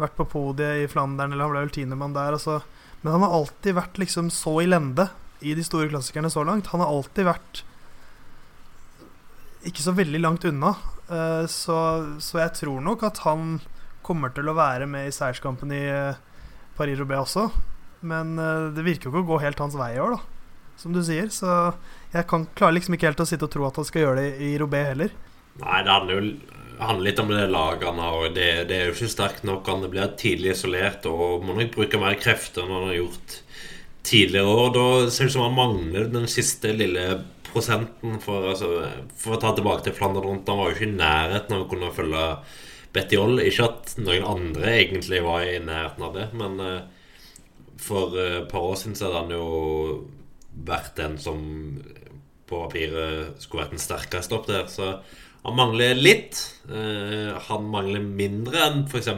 vært på podiet i Flandern, eller han ble vel tiendemann der. Altså. Men han har alltid vært liksom så i lende i de store klassikerne så langt. Han har alltid vært ikke så veldig langt unna. Uh, så, så, jeg tror nok at han kommer til å være med i seierskampen i uh, Paris-Roubais også. Men uh, det virker jo ikke å gå helt hans vei i år, da. Som du sier. Så jeg kan, klarer liksom ikke helt å sitte og tro at han skal gjøre det i, Roubais heller.
Nei, det handler jo handler litt om det laget han har. Det, det, er jo ikke sterkt nok. Han blir tidlig isolert og må nok bruke mer krefter enn han har gjort tidligere år. Da ser det ut som han mangler den siste lille prosenten for, altså, for å ta tilbake til Flandern rundt. Han var jo ikke i nærheten av å kunne følge Betty Oll. Ikke at noen andre egentlig var i nærheten av det, men uh, for uh, et par år siden så hadde han jo vært den som på papiret skulle vært den sterkeste opp der. Så han mangler litt. Uh, han mangler mindre enn f.eks.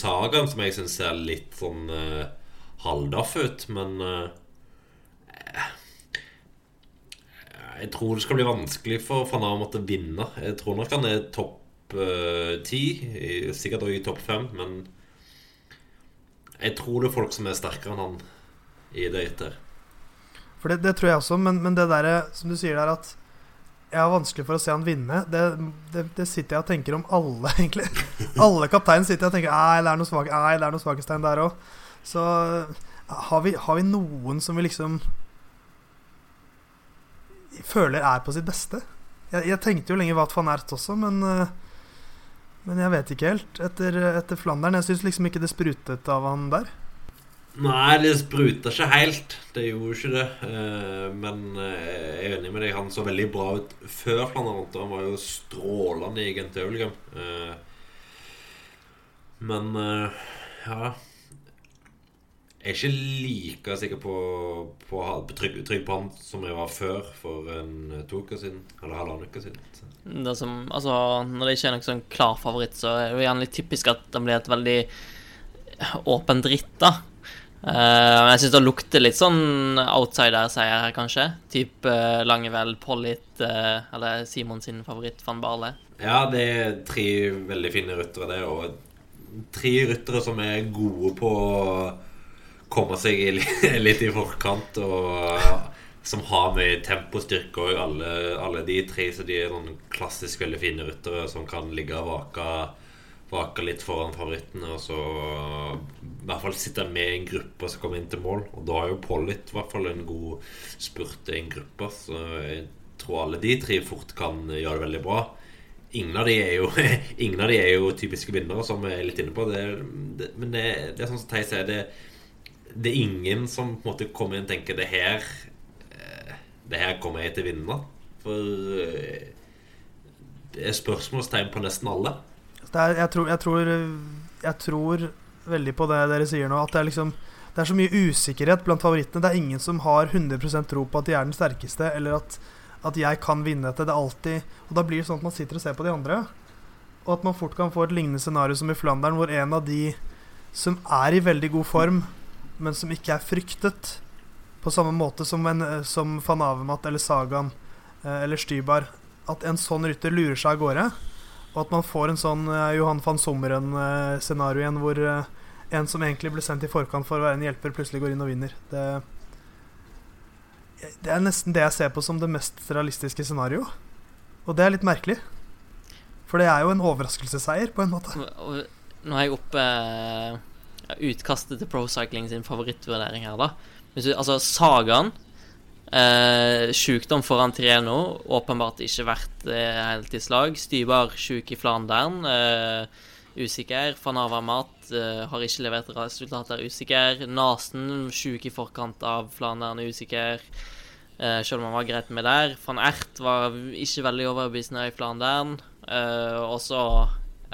Sagaen, som jeg syns ser litt sånn halvdaff ut. Men jeg tror det skal bli vanskelig for han å måtte vinne. Jeg tror nok han er topp ti, sikkert òg i topp fem, men jeg tror det er folk som er sterkere enn han i det etter.
For det, det, tror jeg også, men, men det derre som du sier der, at jeg har vanskelig for å se han vinne. Det, det, det, sitter jeg og tenker om alle, (laughs) egentlig. Alle kaptein sitter jeg og tenker Nei, det er noe, svak, nei, er der òg. Så har vi, har vi, noen som vi liksom føler er på sitt beste? Jeg, jeg tenkte jo lenge Wat van Ert også, men, men jeg vet ikke helt. Etter, etter Flandern Jeg syns liksom ikke det sprutet av han der.
Nei, det spruta ikke helt. Det gjorde ikke det. Eh, men eh, jeg er enig med deg. Han så veldig bra ut før Flandern Han var jo strålende i Gent. Eh, men ja Jeg er ikke like sikker på, på trygg, trygg, på han som jeg var før for en to uker siden. Eller halvannen uke siden.
Det som, altså, når det ikke er noen sånn klar favoritt, så er det gjerne litt typisk at det blir et veldig åpent ritt, da. Uh, jeg syns det lukter litt sånn outsider-seier her, kanskje. Type uh, Langevel, Pollitt uh, eller Simon sin favoritt, van Barle.
Ja, det er tre veldig fine ryttere, det. Og tre ryttere som er gode på komme seg (laughs) litt i forkant. Og som har mye tempostyrke òg, alle, alle, de tre. Så de er noen klassisk veldig fine ryttere som kan ligge og vake vake litt foran favorittene og så i hvert fall sitte med i en gruppe som kommer inn til mål. Og da har jo Pollitt i hvert fall en god spurt i en gruppe. Så jeg tror alle de tre fort kan gjøre det veldig bra. Ingen av de er jo, (laughs) ingen av de er jo typiske vinnere, som vi er litt inne på. Det, det, men det, det, er sånn som Theis sier, det, det, er ingen som på en måte kommer inn og tenker det her eh, Det her kommer jeg til å vinne. For eh, det er spørsmålstegn på nesten alle.
Er, jeg, tror, jeg, tror, jeg, tror, veldig på det dere sier nå. At det er, liksom, det er så mye usikkerhet blant favorittene. Det er ingen som har 100% tro på at de er den sterkeste, eller at, at jeg kan vinne dette. Det er alltid Og da blir det sånn at man sitter og ser på de andre. Og at man fort kan få et lignende scenario som i Flandern, hvor en av de som er i veldig god form, men som ikke er fryktet, På samme måte som, en, eh, som van Avemat eller Sagan eh, eller Stybar. At en sånn rytter lurer seg av gårde. Og at man får en sånn eh, Johan van Sommeren-scenario igjen, hvor en som egentlig ble sendt i forkant for å være en hjelper, plutselig går inn og vinner. Det, det er nesten det jeg ser på som det mest realistiske scenarioet. Og det er litt merkelig. For det er jo en overraskelsesseier, på en måte.
Nå er jeg oppe utkastet til Pro Cycling sin favorittvurdering her, da. Hvis du, altså, Sagaen eh, Sjukdom foran Treno. Åpenbart ikke vært eh, helt i slag. Stybar sjuk i Flandern. Eh, usikker. Van Mat eh, har ikke levert resultater. Usikker. Nasen sjuk i forkant av Flandern. Usikker. Eh, selv om han var greit med der. Van Ert var ikke veldig overbevisende i Flandern. Eh, og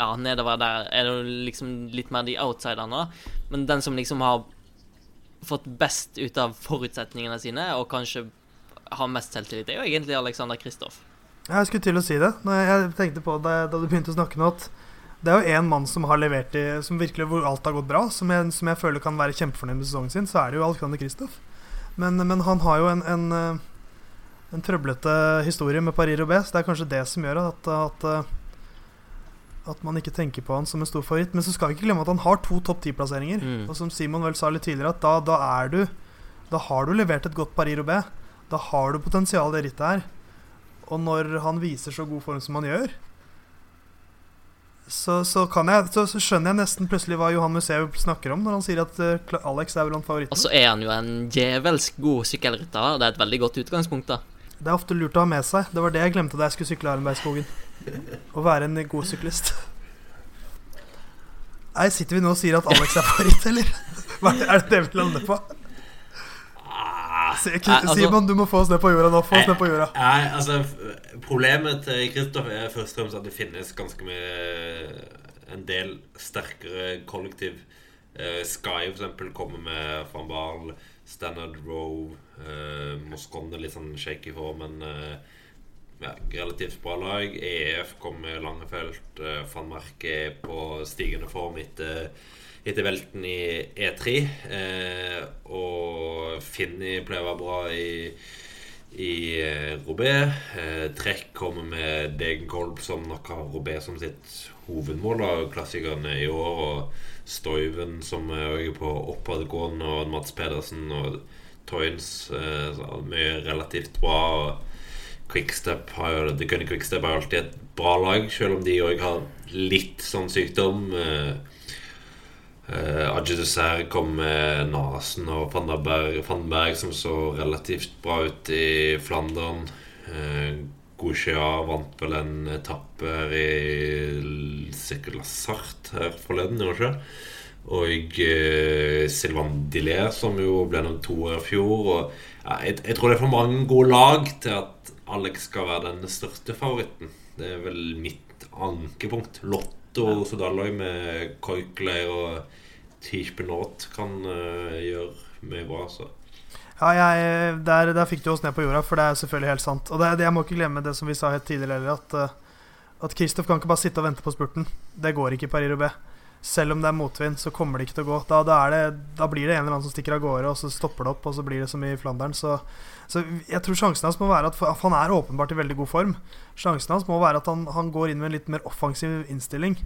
ja, nedover der er det jo liksom litt mer de outsiderne. Men den som liksom har fått best ut av forutsetningene sine, og kanskje har mest selvtillit, er jo egentlig Alexander Kristoff.
Jeg skulle til å si det. Jeg tenkte på det da du begynte å snakke nå, at det er jo én mann som har levert i Som virkelig hvor alt har gått bra, som jeg, som jeg føler kan være kjempefornøyd med sesongen sin, så er det jo Alexander Kristoff. Men, men han har jo en, en, eh, en trøblete historie med Paris-Roubais, så det er kanskje det som gjør at, at, eh, at man ikke tenker på han som en stor favoritt. Men så skal vi ikke glemme at han har to topp ti-plasseringer.
Mm.
Og som Simon vel sa litt tidligere, at da, da er du Da har du levert et godt Paris-Roubais. Da har du potensial i det rittet her. Og når han viser så god form som han gjør, så, så, kan jeg, så, så skjønner jeg nesten plutselig hva Johan Museum snakker om når han sier at uh, Alex er blant favorittene.
Og så er han jo en djevelsk god sykkelrytter. Det er et veldig godt utgangspunkt, da.
Det er ofte lurt å ha med seg. Det var det jeg glemte da jeg skulle sykle Arenbergskogen. Å være en god syklist. Nei, Sitter vi nå og sier at Alex er favoritt, eller? Hva er det, det vi lander på? Si-
altså-
Simon, du må få oss ned på jorda nå. Få oss ned på jorda.
Nei, altså Problemet til Kristoff er først og fremst at det finnes ganske mye En del sterkere kollektiv. Eh, Sky for eksempel kommer med van Baal, Standard Row, eh, Moscone litt sånn shaky for men eh, ja, relativt bra lag. EF kommer med lange felt. Eh, van Mark er på stigende form etter, etter velten i E3. Eh, og Finni pleier å være bra i i eh, Robé. Eh, Trekk kommer med Degenkolb, som nok har Robé som sitt hovedmål av klassikerne i år. Og Stoiven, som er på oppadgående, og Mats Pedersen og Toynes. Eh, mye relativt bra. Og Quickstep har jo The Gunny Quickstep er alltid et bra lag, selv om de òg har litt sånn sykdom. Eh, Uh, Dessert kom med Nasen og Van der Berg, Van Berg som så relativt bra ut i Flandern. Uh, Gouchia vant vel en etappe her i sikkert Lassart her forleden, gjorde ikke? Og uh, Sylvain Dillier, som jo ble nummer to år i fjor. Og, ja, jeg, jeg tror det er for mange gode lag til at Alex skal være den største favoritten. Det er vel mitt ankepunkt. Lotto Sodallag med Koikley og Tish kan uh, gjøre mye bra, så.
Ja, jeg, der, der fikk du oss ned på jorda, for det er selvfølgelig helt sant. Og det, det, jeg må ikke glemme det som vi sa helt tidligere heller, at, eh, at Kristoff kan ikke bare sitte og vente på spurten. Det går ikke i Paris-Roubais. Selv om det er motvind, så kommer det ikke til å gå. Da, da, det, da blir det en eller annen som stikker av gårde, og så stopper det opp, og så blir det som i Flandern. Så, så jeg tror sjansen hans må være at for, Han er åpenbart i veldig god form. Sjansen hans må være at han, han går inn med en litt mer offensiv innstilling,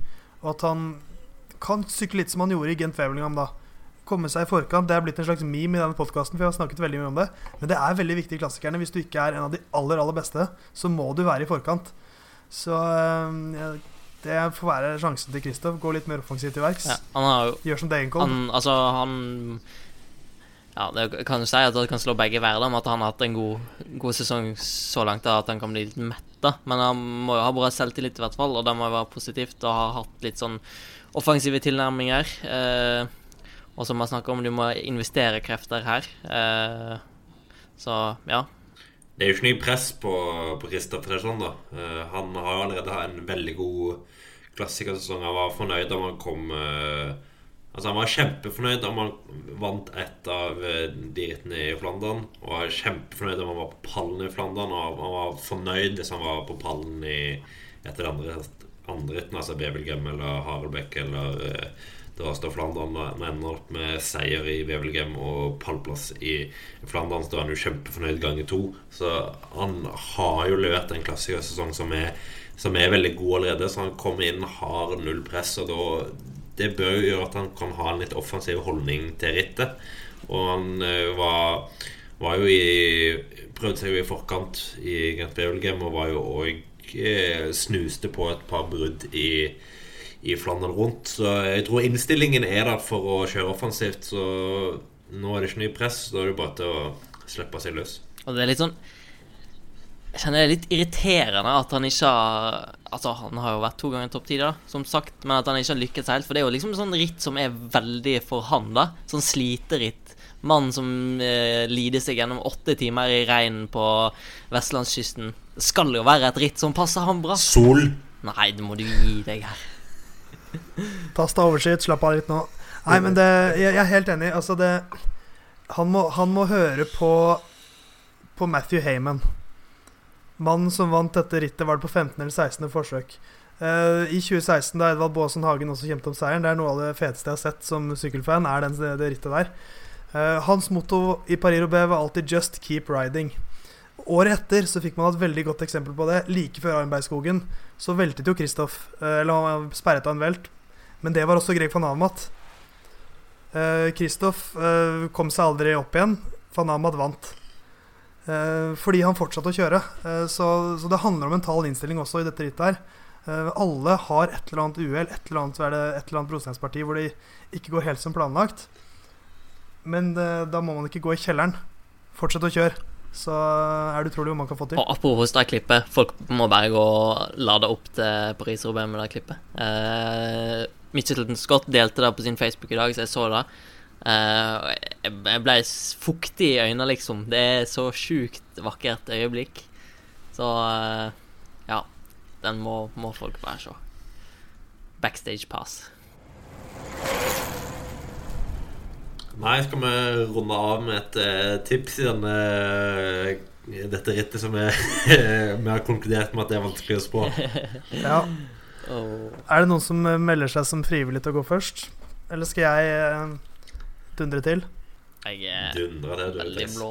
og at han kan sykle litt som han gjorde i Gent Wevelgem da. Komme seg i forkant. Det er blitt en slags meme i denne podkasten, for jeg har snakket veldig mye om det. Men det er veldig viktig i klassikerne. Hvis du ikke er en av de aller, aller beste, så må du være i forkant. Så øh, det får være sjansen til Kristoff. Gå litt mer offensivt til verks.
Ja,
Gjør som Degenkolb.
han, Altså, han Ja, det kan jo si at det kan slå begge veier, med at han har hatt en god, god sesong så langt da, at han kan bli litt metta. Men han må jo ha bra selvtillit, i hvert fall, og det må jo være positivt. Og ha hatt litt sånn offensive tilnærminger. Eh, og som jeg snakker om, du må investere krefter her. Eh, så ja.
Det er jo ikke noe press på, på Kristoffer sånn, da. Eh, han har jo allerede en veldig god klassikersesong. Han var fornøyd da han kom eh, Altså Han var kjempefornøyd om han vant et av diettene de rittene i Flandern. Og var kjempefornøyd om han var på pallen i Flandern. Og han var fornøyd hvis han var på pallen i et av andre, rittene, altså Bevelgem eller Haraldbekk eller det Da står Flandern og ender opp med seier i Wevelgem og pallplass i Flandern. Så er han jo kjempefornøyd ganger to. Så han har jo levert en klassikersesong som er, som er veldig god allerede. Så han kommer inn, har null press, og da det bør jo gjøre at han kan ha en litt offensiv holdning til rittet. Og han eh, var, var jo i Prøvde seg jo i forkant i Gent Wevelgem og var jo òg eh, snuste på et par brudd i i Flandern rundt. Så jeg tror innstillingen er der for å kjøre offensivt. Så nå er det ikke mye press. Da er det bare til å slippe seg løs.
Og det er litt sånn Jeg kjenner det er litt irriterende at han ikke har Altså, han har jo vært to ganger topp ti, da, som sagt, men at han ikke har lykkes helt. For det er jo liksom sånn ritt som er veldig for han, da. Sånn sliteritt. Mann som eh, lider seg gjennom åtte timer i regnen på vestlandskysten. Det skal jo være et ritt som passer han bra.
Sol!
Nei, det må du gi deg her. (laughs)
Tasta oversikt, slapp av litt nå. Nei, men det, jeg, jeg er helt enig. Altså, det Han må, han må høre på På Matthew Heyman. Mannen som vant dette rittet, var det på 15. eller 16. forsøk. Uh, I 2016, da Edvald Baasen Hagen også kjempet om seieren, det er noe av det feteste jeg har sett som sykkelfan, er den, det rittet der. Uh, hans motto i Paris-Roubais var alltid 'just keep riding'. Året etter så fikk man et veldig godt eksempel på det. Like før Arnbergskogen så veltet jo Kristoff. Eller han sperret av en velt. Men det var også Greg van Amat. Kristoff uh, kom seg aldri opp igjen. Van Amat vant. Uh, fordi han fortsatte å kjøre. Uh, så, så, det handler om mental innstilling også i dette rittet her. alle har et eller annet uhell, et eller annet, et annet brosteinsparti hvor det ikke går helt som planlagt. Men da må man ikke gå i kjelleren. Fortsett å kjøre så er det utrolig hvor man kan få til.
Og Apropos det klippet. Folk må bare gå og lade opp til Paris-Roubais med det klippet. Uh, Mitchelton Scott delte det på sin Facebook i dag, så jeg så det. Uh, jeg ble fuktig i øynene, liksom. Det er så sjukt vakkert øyeblikk. Så uh, ja. Den må, må folk bare se. Backstage pass.
Nei, skal vi runde av med et uh, tips i denne, uh, dette rittet som (laughs) vi har konkludert med at det er vanskelig å spå? (laughs)
ja. Oh. Er det noen som melder seg som frivillig til å gå først? Eller skal jeg uh, dundre til?
Jeg er
Dundre det,
veldig blå.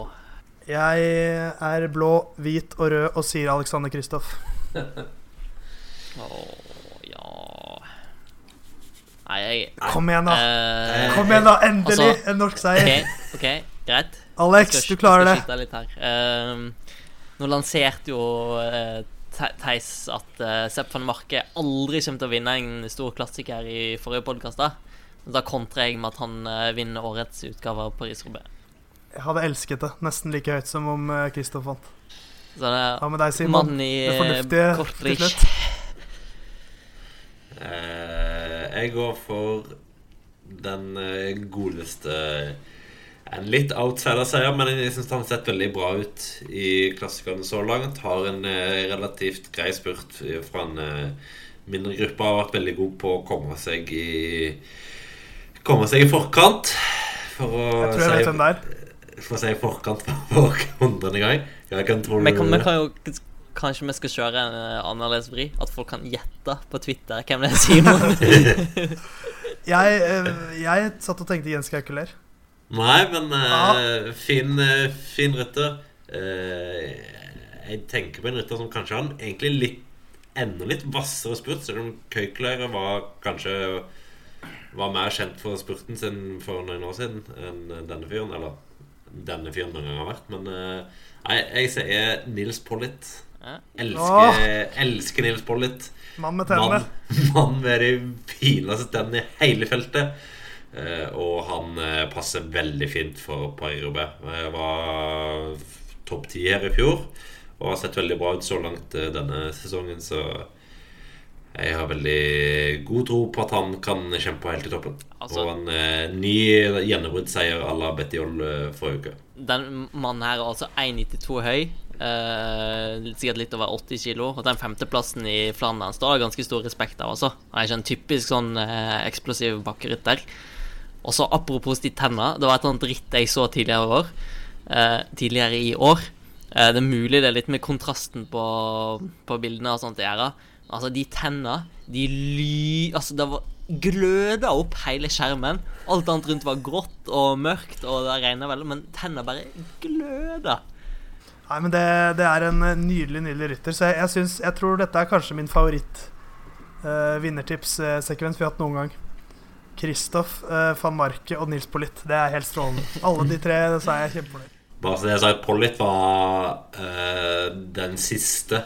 Jeg er blå, hvit og rød og sier Alexander Kristoff. (laughs)
oh. Nei, jeg
Kom igjen, da.
Uh,
Kom igjen, da. Endelig altså, en norsk seier.
Ok, okay greit.
Alex,
skal,
du klarer det.
Litt her. Uh, nå lanserte jo uh, Theis at uh, Sepp van Marke aldri kommer til å vinne en stor klassiker i forrige podkast. Da. kontrer jeg med at han uh, vinner årets utgave av Paris-Roubais.
Jeg hadde elsket det. Nesten like høyt som om Kristoff vant.
Så det er
med deg, Simon?
Mann i
det fornuftige
til
slutt.
Eh, jeg går for den uh, godeste En litt outsider-seier, men jeg syns han har sett veldig bra ut i klassikerne så langt. Har en uh, relativt grei spurt fra en mindre gruppe. Har vært veldig god på å komme seg i Komme seg i forkant. For å
jeg tror jeg vet hvem det er.
For å si i forkant for hundrede gang. Jeg kan tro
Vi kan, vi kan jo Kanskje vi skal kjøre en uh, annerledes vri? At folk kan gjette på Twitter hvem det er Simon? (laughs)
jeg, uh, jeg satt og tenkte Jens Kaukeler.
Nei, men uh, fin, fin rytter. jeg tenker på en rytter som kanskje har egentlig litt enda litt hvassere spurt, selv om Kaukeler var kanskje var mer kjent for spurten sin for noen år siden enn denne fyren. Eller denne fyren noen gang har vært. Men nei, jeg sier Nils Pollitt. Elsker, elsker Nils Pollitt.
Mann med tennene.
Mann, mann med de fineste tennene i hele feltet. Uh, og han uh, passer veldig fint for Paris-Roubais. Jeg var topp ti her i fjor og har sett veldig bra ut så langt uh, denne sesongen, så jeg har veldig god tro på at han kan kjempe helt i toppen. Altså, og en ny gjennombruddsseier à la Betty Oll eh, forrige uke.
Den mannen her er altså 1,92 høy. Eh, sikkert litt over 80 kilo. Og den femteplassen i Flandern står det ganske stor respekt av. Altså. Han er ikke en typisk sånn uh, eksplosiv bakkerytter. Og så apropos de tenna. Det var et annet ritt jeg så tidligere i år. Uh, tidligere i år. det er mulig det er litt med kontrasten på, på bildene og sånt i gjøre. Altså, de tenna De ly... Altså, det var gløda opp hele skjermen. Alt annet rundt var grått og mørkt, og det regna veldig, men tenna bare gløda.
Nei, men det, det er en eh, nydelig nydelig rytter. Så jeg, jeg, synes, jeg tror dette er kanskje min favoritt uh, vi har hatt noen gang. Kristoff, uh, van Marke og Nils Pollitt. Det er helt strålende. Alle de tre, så er jeg kjempefornøyd.
Bare så det jeg sa, Pollitt var uh, den siste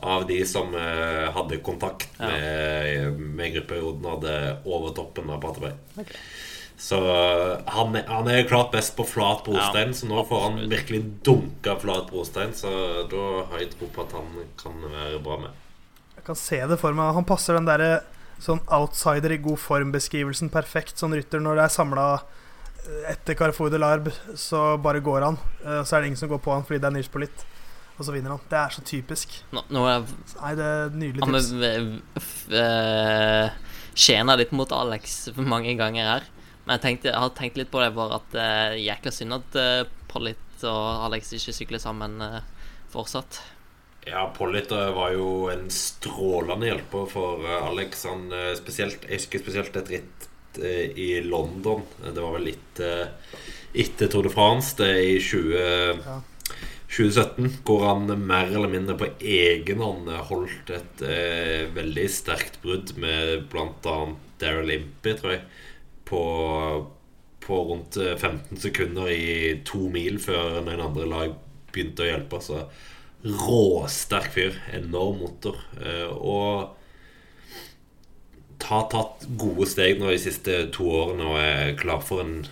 av de som uh, hadde kontakt
Ja.
med, med gruppeperioden hadde over toppen av Paterberg. Så eh, han, han er klart best på flat brostein, så nå får han virkelig dunka flat brostein. Så da har jeg tro på at han kan være bra med.
Jeg kan se det for meg. Han passer den derre sånn outsider i god form-beskrivelsen perfekt. Sånn rytter når det er samla etter Carrefour de Larbe, så bare går han. Eh, Så er det ingen som går på han fordi det er Nils Pollitt. Og så vinner han. Det er så typisk.
Nå, nå er
Nei, det er nydelig
han
tips.
med uh, skjena litt mot Alex mange ganger her. Men jeg, tenkte, jeg har tenkt litt på det bare at det er jækla synd at uh, Pollitt og Alex ikke sykler sammen uh, fortsatt.
Ja, Pollitt eh, var jo en strålende hjelper for eh, Alex. Han eh, spesielt, Jeg husker spesielt et ritt eh, i London. Det var vel litt eh, etter Tour de France, det er i 20,
Ja.
2017, hvor han mer eller mindre på egen hånd holdt et eh, veldig sterkt brudd med bl.a. Daryl Impey, tror jeg, på, på rundt eh, 15 sekunder i to mil før noen andre lag begynte å hjelpe. Så råsterk fyr. Enorm motor. eh, Og har tatt gode steg nå de siste to årene og er klar for en,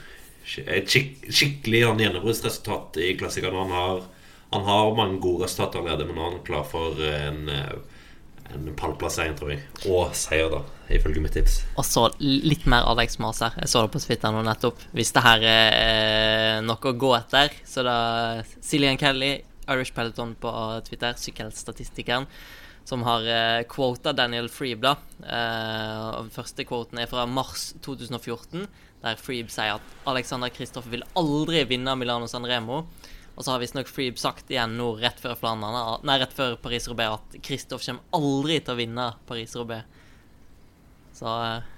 et skik skikkelig gjennombruddsresultat i klassikerne. Han har, han har mange gode resultater allerede, men nå er han klar for en, eh, en pallplassering, tror jeg. Og seier, da, ifølge mitt tips.
Og så litt mer Alex Maser. Jeg så det på Twitter nå nettopp. Hvis det her er eh, noe å gå etter, så da Cillian Kelly, Irish Peloton på Twitter, sykkelstatistikeren, som har eh, quota Daniel Freeb, da. Den første quoten er fra mars 2014, der Freeb sier at Alexander Kristoff vil aldri vinne Milano San Remo. Og så har visstnok Freeb sagt igjen nå rett før Flanderne, nei, rett før Paris-Roubais at Kristoff kommer aldri til å vinne Paris-Roubais. Så eh,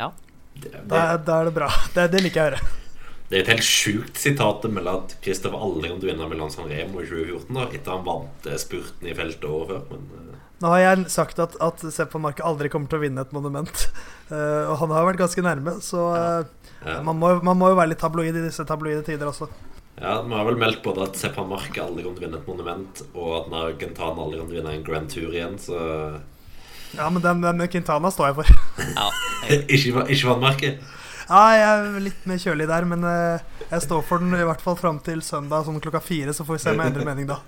ja.
Det, det,
Da, da er det bra. (laughs) Det, det liker jeg å høre.
det er et helt sjukt sitat å melde at Kristoff aldri kom til å vinne Milan San Remo i 2014, da, etter han vant eh, spurten i feltet året før. Men eh,
Nå har jeg sagt at, at Sepp van Marke aldri kommer til å vinne et monument. Uh, (laughs) og han har vært ganske nærme, så eh,
ja.
man, må, man må jo være litt tabloid i disse tabloide tider også.
Ja, Vi har vel meldt både at Seppan Mark aldri kommer til å vinne et monument, og at Nargentan aldri kommer til å vinne en Grand Tour igjen, så
Ja, men den, den Quintana står jeg for.
ja jeg, (laughs)
Ikke, ikke vannmerket.
Ja, jeg er litt mer kjølig der, men eh, jeg står for den i hvert fall fram til søndag sånn klokka fire, så får vi se om jeg endrer mening da.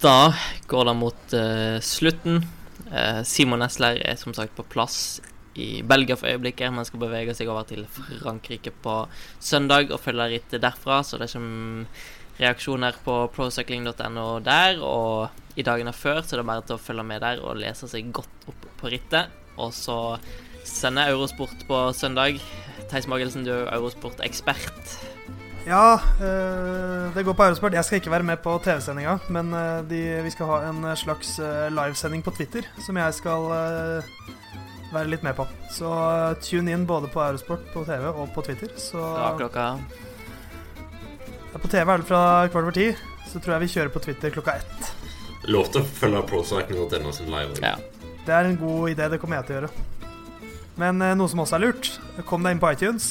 Da går det mot uh, slutten. Eh, Simon Nesler er som sagt på plass i Belgia for øyeblikket, men skal bevege seg over til Frankrike på søndag og følge rittet derfra. Så det kommer reaksjoner på procycling.no der, og i dagene før så er det bare til å følge med der og lese seg godt opp på rittet. Og så sender Eurosport på søndag. Theis Magelsen, du er jo Eurosport-ekspert.
Ja, eh, det går på Eurosport. Jeg skal ikke være med på TV-sendinga, men eh, de, vi skal ha en slags eh, livesending på Twitter som jeg skal være litt med på. Så eh, tune inn både på Eurosport på TV og på Twitter. Så
Da klokka
Ja, På TV er det fra kvart over ti. Så tror jeg vi kjører på Twitter klokka ett.
Lov til å følge ProCycling.no sin live.
Ja.
Det er en god idé. Det kommer jeg til å gjøre. Men eh, noe som også er lurt, kom deg inn på iTunes.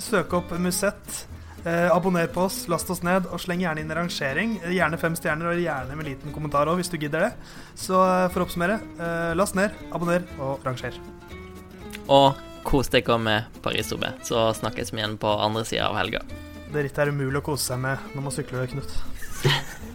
Søk opp Musett. Eh, abonner på oss, last oss ned, og sleng gjerne inn en rangering. Eh, Gjerne fem stjerner, og gjerne med liten kommentar òg, hvis du gidder det. Så eh, for å oppsummere, eh, last ned, abonner og ranger.
Og kos dere med Paris-OB. Så snakkes vi igjen på andre sida av helga.
Det rittet er umulig å kose seg med når man sykler, Knut. (laughs)